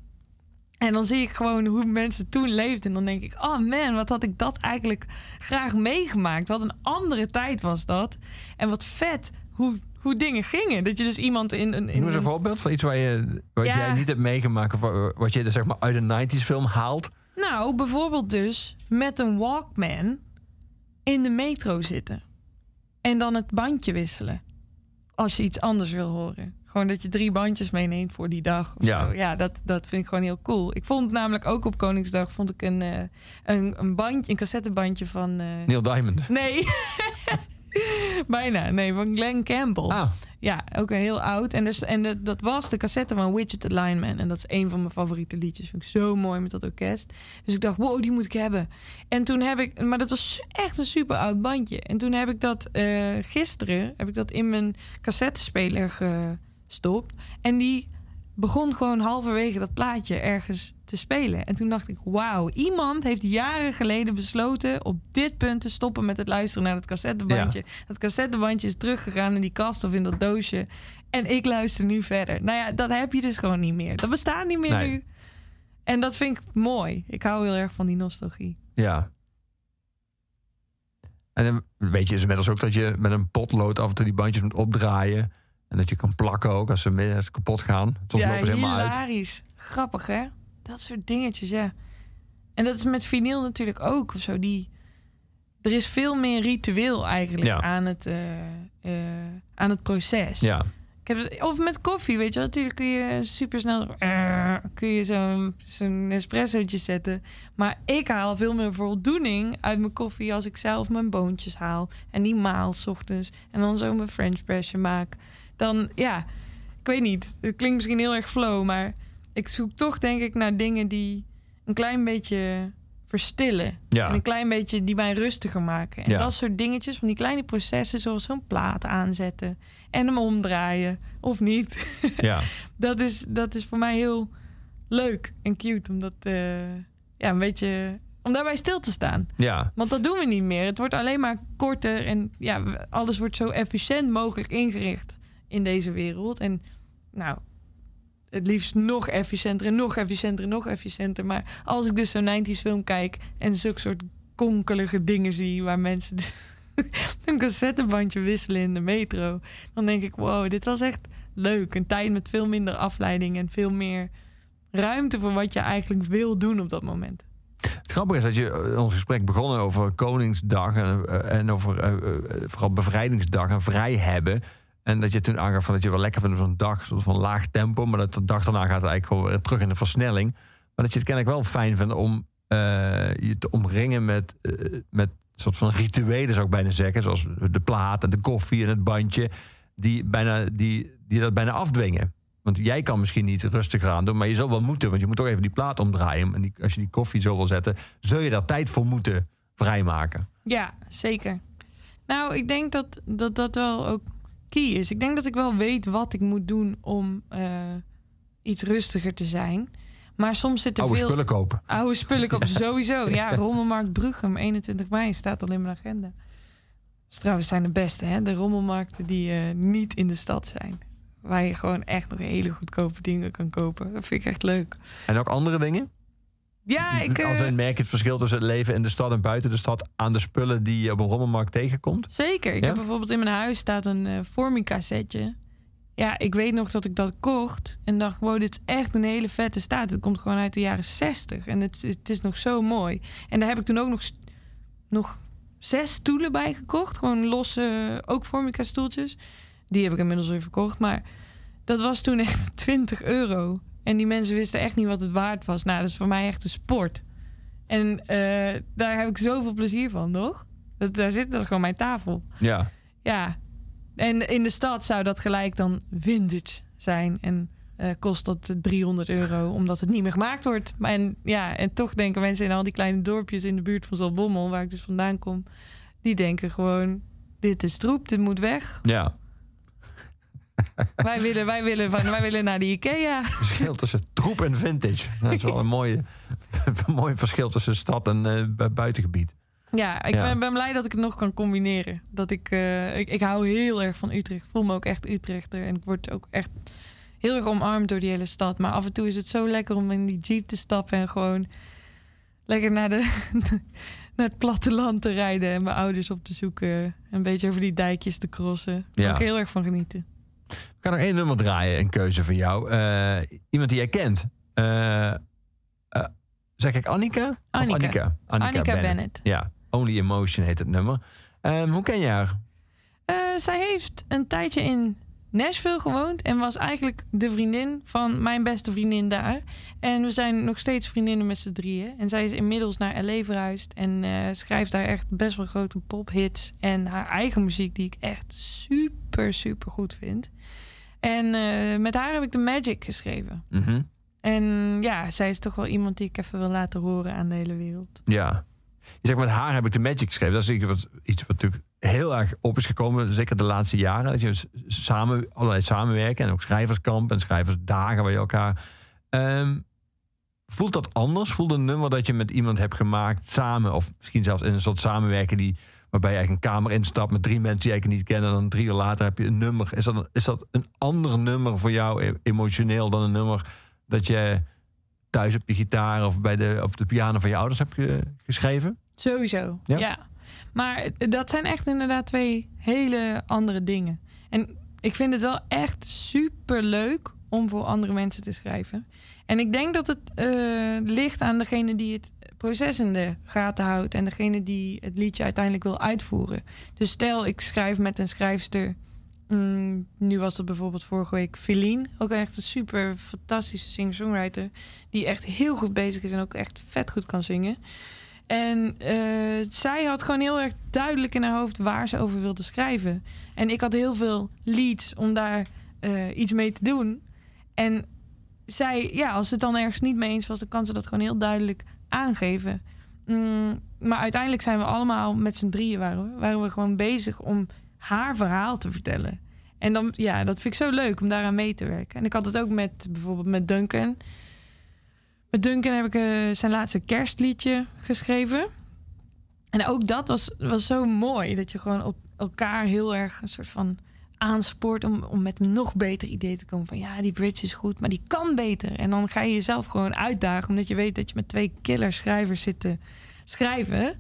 En dan zie ik gewoon hoe mensen toen leefden. En dan denk ik, oh man, wat had ik dat eigenlijk graag meegemaakt. Wat een andere tijd was dat. En wat vet hoe, hoe dingen gingen. Dat je dus iemand in een... In
Noem eens een voorbeeld van iets waar je, wat
Ja.
jij niet hebt meegemaakt. Of wat je er, zeg maar uit een 90s film haalt.
Nou, bijvoorbeeld dus met een Walkman in de metro zitten. En dan het bandje wisselen. Als je iets anders wil horen. Gewoon dat je drie bandjes meeneemt voor die dag. Of
Ja.
Zo. ja dat, dat vind ik gewoon heel cool. Ik vond namelijk ook op Koningsdag vond ik een, eh, een, een bandje, een cassettebandje van. eh,
Neil Diamond.
Nee. <laughs> <laughs> Bijna. Nee, van Glenn Campbell.
Ah,
Ja, ook een heel oud. En, dus, en de- dat was de cassette van Widget Alignment. En dat is een van mijn favoriete liedjes. Vind ik zo mooi met dat orkest. Dus ik dacht, wow, die moet ik hebben. En toen heb ik... Maar dat was echt een super oud bandje. En toen heb ik dat eh, gisteren... heb ik dat in mijn cassettespeler gestopt. En die begon gewoon halverwege dat plaatje ergens te spelen. En toen dacht ik, wauw, iemand heeft jaren geleden besloten... op dit punt te stoppen met het luisteren naar het cassettebandje. Dat cassettebandje is teruggegaan in die kast of in dat doosje. En ik luister nu verder. Nou ja, dat heb je dus gewoon niet meer. Dat bestaat niet meer
Nee.
nu. En dat vind ik mooi. Ik hou heel erg van die nostalgie.
ja. En weet je dus inmiddels ook dat je met een potlood af en toe die bandjes moet opdraaien. En dat je kan plakken ook als ze, kapot gaan. Soms
ja,
lopen ze helemaal uit.
hilarisch. Grappig, hè? Dat soort dingetjes, ja. En dat is met vinyl natuurlijk ook of zo. Die, er is veel meer ritueel eigenlijk
Ja.
aan, het, eh, eh, aan het proces.
Ja,
Ik heb het, of met koffie, weet je wel. Natuurlijk kun je super snel kun je zo'n zo'n espressootje zetten. Maar ik haal veel meer voldoening uit mijn koffie als ik zelf mijn boontjes haal. En die maal 's ochtends. En dan zo mijn French pressje maak. Dan, ja, ik weet niet. Het klinkt misschien heel erg flow, maar ik zoek toch denk ik naar dingen die een klein beetje verstillen.
Ja.
En een klein beetje die mij rustiger maken. En
Ja.
dat soort dingetjes, van die kleine processen, zoals zo'n plaat aanzetten en hem omdraaien of niet.
ja. <laughs>
dat, is, dat is voor mij heel leuk en cute om dat eh, ja, een beetje om daarbij stil te staan.
ja.
Want dat doen we niet meer. Het wordt alleen maar korter en ja, alles wordt zo efficiënt mogelijk ingericht in deze wereld. En nou, het liefst nog efficiënter en nog efficiënter en nog efficiënter. Maar als ik dus zo'n 90s film kijk en zulke soort konkelige dingen zie waar mensen <laughs> een cassettebandje wisselen in de metro, dan denk ik, wow, dit was echt leuk. Een tijd met veel minder afleiding en veel meer ruimte voor wat je eigenlijk wil doen op dat moment.
Het grappige is dat je eh, ons gesprek begonnen over Koningsdag en, eh, en over eh, vooral bevrijdingsdag en vrij hebben. En dat je toen aangaf van dat je wel lekker vindt zo'n dag, soort van laag tempo, maar dat de dag daarna gaat eigenlijk gewoon weer terug in de versnelling. Maar dat je het kennelijk wel fijn vindt om eh, je te omringen met, eh, met soort van rituelen, zou ik bijna zeggen. Zoals de plaat en de koffie en het bandje, die, bijna, die, die dat bijna afdwingen. Want jij kan misschien niet rustig aan doen, maar je zal wel moeten. Want je moet toch even die plaat omdraaien. En die, als je die koffie zo wil zetten, zul je daar tijd voor moeten vrijmaken.
Ja, zeker. Nou, ik denk dat dat, dat wel ook key is. Ik denk dat ik wel weet wat ik moet doen om eh, iets rustiger te zijn. Maar soms zit er
Oude
veel...
spullen kopen.
Oude spullen op <laughs> sowieso. Ja, Rommelmarkt Bruchem, 21 mei, staat al in mijn agenda. Is trouwens zijn de beste, hè? De rommelmarkten die eh, niet in de stad zijn. Waar je gewoon echt nog hele goedkope dingen kan kopen. Dat vind ik echt leuk.
En ook andere dingen?
Ja, ik... eh,
Als een merk je het verschil tussen het leven in de stad en buiten de stad aan de spullen die je op een rommelmarkt tegenkomt?
Zeker. Ik
Ja?
heb bijvoorbeeld in mijn huis staat een eh Formica setje. Ja, ik weet nog dat ik dat kocht en dacht, wow, dit is echt een hele vette staat. Het komt gewoon uit de jaren 60 en het, is- het is nog zo mooi. En daar heb ik toen ook nog, nog zes stoelen bij gekocht. Gewoon losse, ook Formica stoeltjes. Die heb ik inmiddels weer verkocht, maar dat was toen echt <laughs> 20 euro. En die mensen wisten echt niet wat het waard was. Nou, dat is voor mij echt een sport. En eh, daar heb ik zoveel plezier van, toch? Dat, daar zit, dat is gewoon mijn tafel.
Ja.
Ja. En in de stad zou dat gelijk dan vintage zijn. En eh, kost dat 300 euro, omdat het niet meer gemaakt wordt. Maar En, ja, en toch denken mensen in al die kleine dorpjes in de buurt van Zaltbommel, waar ik dus vandaan kom, die denken gewoon: dit is troep, dit moet weg.
Ja. <laughs>
wij, willen, wij, willen van, wij willen naar de IKEA. <laughs>
Verschil tussen troep en vintage. Dat is wel een, mooie, <laughs> een mooi verschil tussen stad en eh, bu- buitengebied.
Ja, ik
Ja.
Ben, ben blij dat ik het nog kan combineren. Dat ik, eh, ik, ik hou heel erg van Utrecht. Ik voel me ook echt Utrechter. En ik word ook echt heel erg omarmd door die hele stad. Maar af en toe is het zo lekker om in die jeep te stappen en gewoon lekker naar, de, naar het platteland te rijden en mijn ouders op te zoeken. Een beetje over die dijkjes te crossen. Daar
Ja.
kan ik heel erg van genieten.
Ik ga nog één nummer draaien, een keuze van jou. Eh, iemand die jij kent. Eh, eh, zeg ik Annika?
Annika.
Annika.
Annika Bennett.
Ja, Only Emotion heet het nummer. Ehm, hoe ken je haar?
Zij heeft een tijdje in Nashville gewoond en was eigenlijk de vriendin van mijn beste vriendin daar. En we zijn nog steeds vriendinnen met z'n drieën. En zij is inmiddels naar LA verhuisd en schrijft daar echt best wel grote pophits. En haar eigen muziek die ik echt super, super goed vind. En eh, met haar heb ik de Magic geschreven.
Mhm.
En ja, zij is toch wel iemand die ik even wil laten horen aan de hele wereld.
Ja. Je zegt, met haar heb ik de Magic geschreven. Dat is iets wat, iets wat natuurlijk heel erg op is gekomen. Zeker de laatste jaren. Dat je samen, allerlei samenwerken. En ook schrijverskamp en schrijversdagen waar je elkaar... Ehm, voelt dat anders? Voelt een nummer dat je met iemand hebt gemaakt samen... of misschien zelfs in een soort samenwerken... Die, waarbij je eigenlijk een kamer instapt met drie mensen die je eigenlijk niet kennen... en dan drie uur later heb je een nummer. Is dat, een- is dat een ander nummer voor jou e- emotioneel... dan een nummer dat je thuis op je gitaar... of bij de, op de piano van je ouders hebt ge- geschreven?
Sowieso,
Ja?
ja. Maar dat zijn echt inderdaad twee hele andere dingen. En ik vind het wel echt super leuk om voor andere mensen te schrijven. En ik denk dat het eh, ligt aan degene die het proces in de gaten houdt en degene die het liedje uiteindelijk wil uitvoeren. Dus stel, ik schrijf met een schrijfster. mm, nu was het bijvoorbeeld vorige week Feline. Ook echt een super fantastische singer-songwriter. Die echt heel goed bezig is en ook echt vet goed kan zingen. En eh, zij had gewoon heel erg duidelijk in haar hoofd waar ze over wilde schrijven. En ik had heel veel leads om daar eh, iets mee te doen. En zij, ja, als ze het dan ergens niet mee eens was, dan kan ze dat gewoon heel duidelijk aangeven. Mm, maar uiteindelijk zijn we allemaal met z'n drieën waren we, waren we gewoon bezig om haar verhaal te vertellen. En dan, ja, dat vind ik zo leuk om daaraan mee te werken. En ik had het ook met bijvoorbeeld met Duncan. Met Duncan heb ik eh, zijn laatste kerstliedje geschreven. En ook dat was, was zo mooi. Dat je gewoon op elkaar heel erg een soort van aanspoort om, om met een nog beter idee te komen. Van ja, die bridge is goed, maar die kan beter. En dan ga je jezelf gewoon uitdagen. Omdat je weet dat je met twee killer schrijvers zit te schrijven.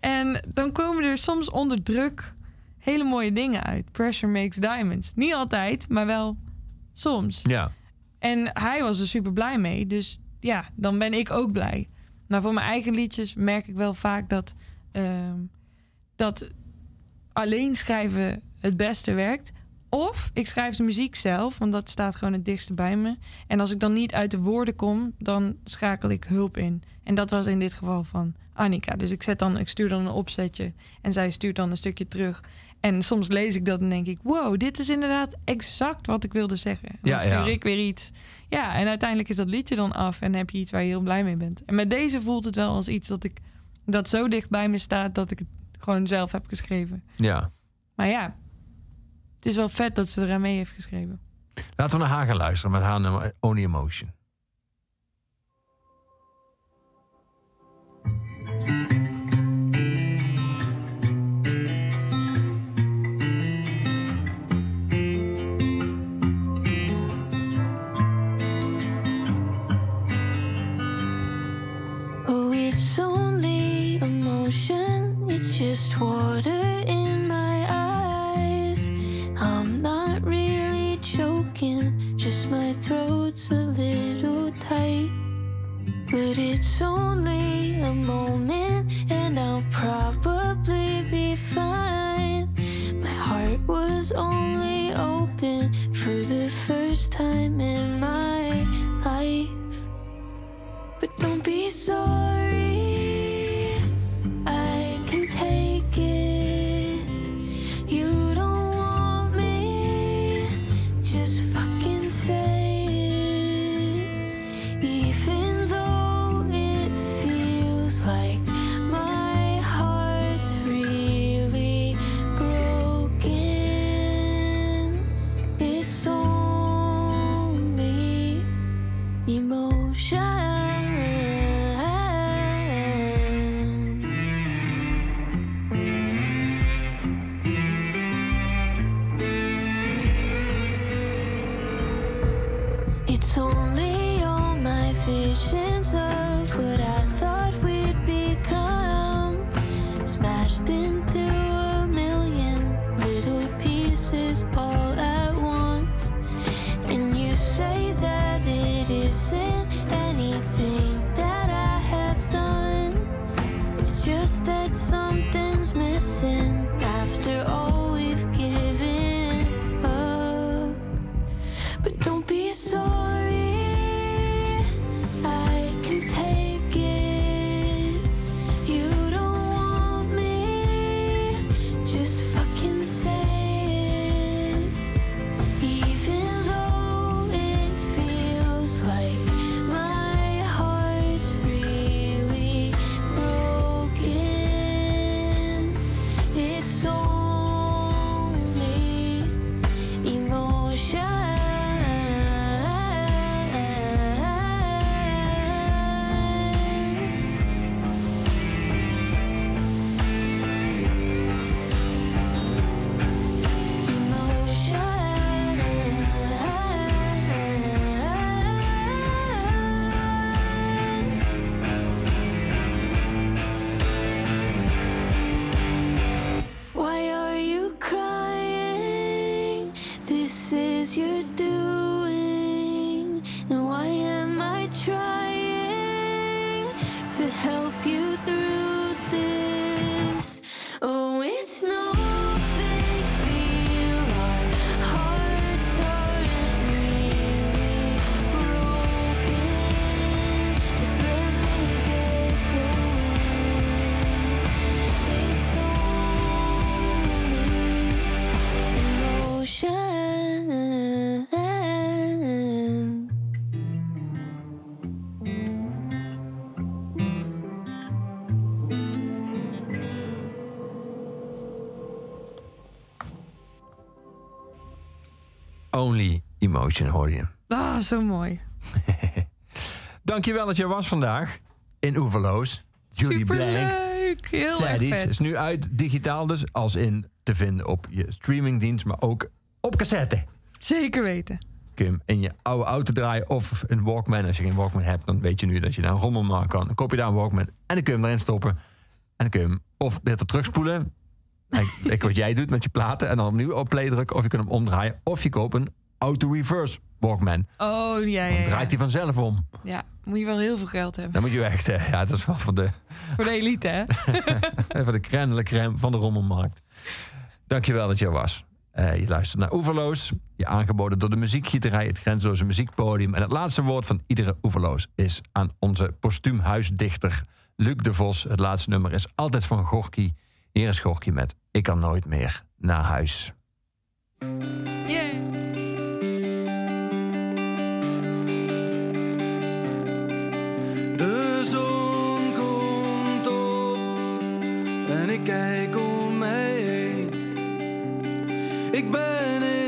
En dan komen er soms onder druk hele mooie dingen uit. Pressure makes diamonds. Niet altijd, maar wel soms.
Ja.
En hij was er super blij mee. Dus ja, dan ben ik ook blij. Maar voor mijn eigen liedjes merk ik wel vaak dat, ehm, dat alleen schrijven het beste werkt. Of ik schrijf de muziek zelf, want dat staat gewoon het dichtste bij me. En als ik dan niet uit de woorden kom, dan schakel ik hulp in. En dat was in dit geval van Annika. Dus ik, zet dan, ik stuur dan een opzetje en zij stuurt dan een stukje terug. En soms lees ik dat en denk ik: wow, dit is inderdaad exact wat ik wilde zeggen. En dan
Ja,
stuur
ja.
ik weer iets. Ja, en uiteindelijk is dat liedje dan af en heb je iets waar je heel blij mee bent. En met deze voelt het wel als iets dat ik dat zo dicht bij me staat dat ik het gewoon zelf heb geschreven.
ja.
Maar ja, het is wel vet dat ze eraan mee heeft geschreven.
Laten we naar haar gaan luisteren met haar nummer Only Emotion.
Only a moment, Emotion
hoor je.
Ah, zo mooi. <laughs>
Dankjewel dat je was vandaag in Oeverloos. Judy Blank.
Heel erg vet.
is nu uit digitaal dus, als in te vinden op je streamingdienst, maar ook op cassette.
Zeker weten.
Kun je hem in je oude auto draaien of een Walkman. Als je geen Walkman hebt, dan weet je nu dat je daar een rommelmarkt kan. Dan koop je daar een Walkman en dan kun je hem erin stoppen. En dan kun je hem of beter terugspoelen. <laughs> Ik wat jij doet met je platen en dan opnieuw op play drukken. Of je kunt hem omdraaien. Of je koopt een auto-reverse Walkman.
Oh, ja, ja,
Dan draait hij vanzelf om.
Ja, moet je wel heel veel geld hebben.
Dan moet je echt, eh, ja, dat is wel voor de,
Voor de elite, hè? <laughs>
voor de crème crème van de rommelmarkt. Dankjewel dat je er was. Eh, je luistert naar Oeverloos. Je aangeboden door de muziekgieterij, het grenzeloze muziekpodium. En het laatste woord van iedere Oeverloos is aan onze postuumhuisdichter Luc de Vos. Het laatste nummer is altijd van Gorky. Hier is Gorky met Ik kan nooit meer naar huis.
Yeah.
De zon komt op en ik kijk om mij heen. Ik ben in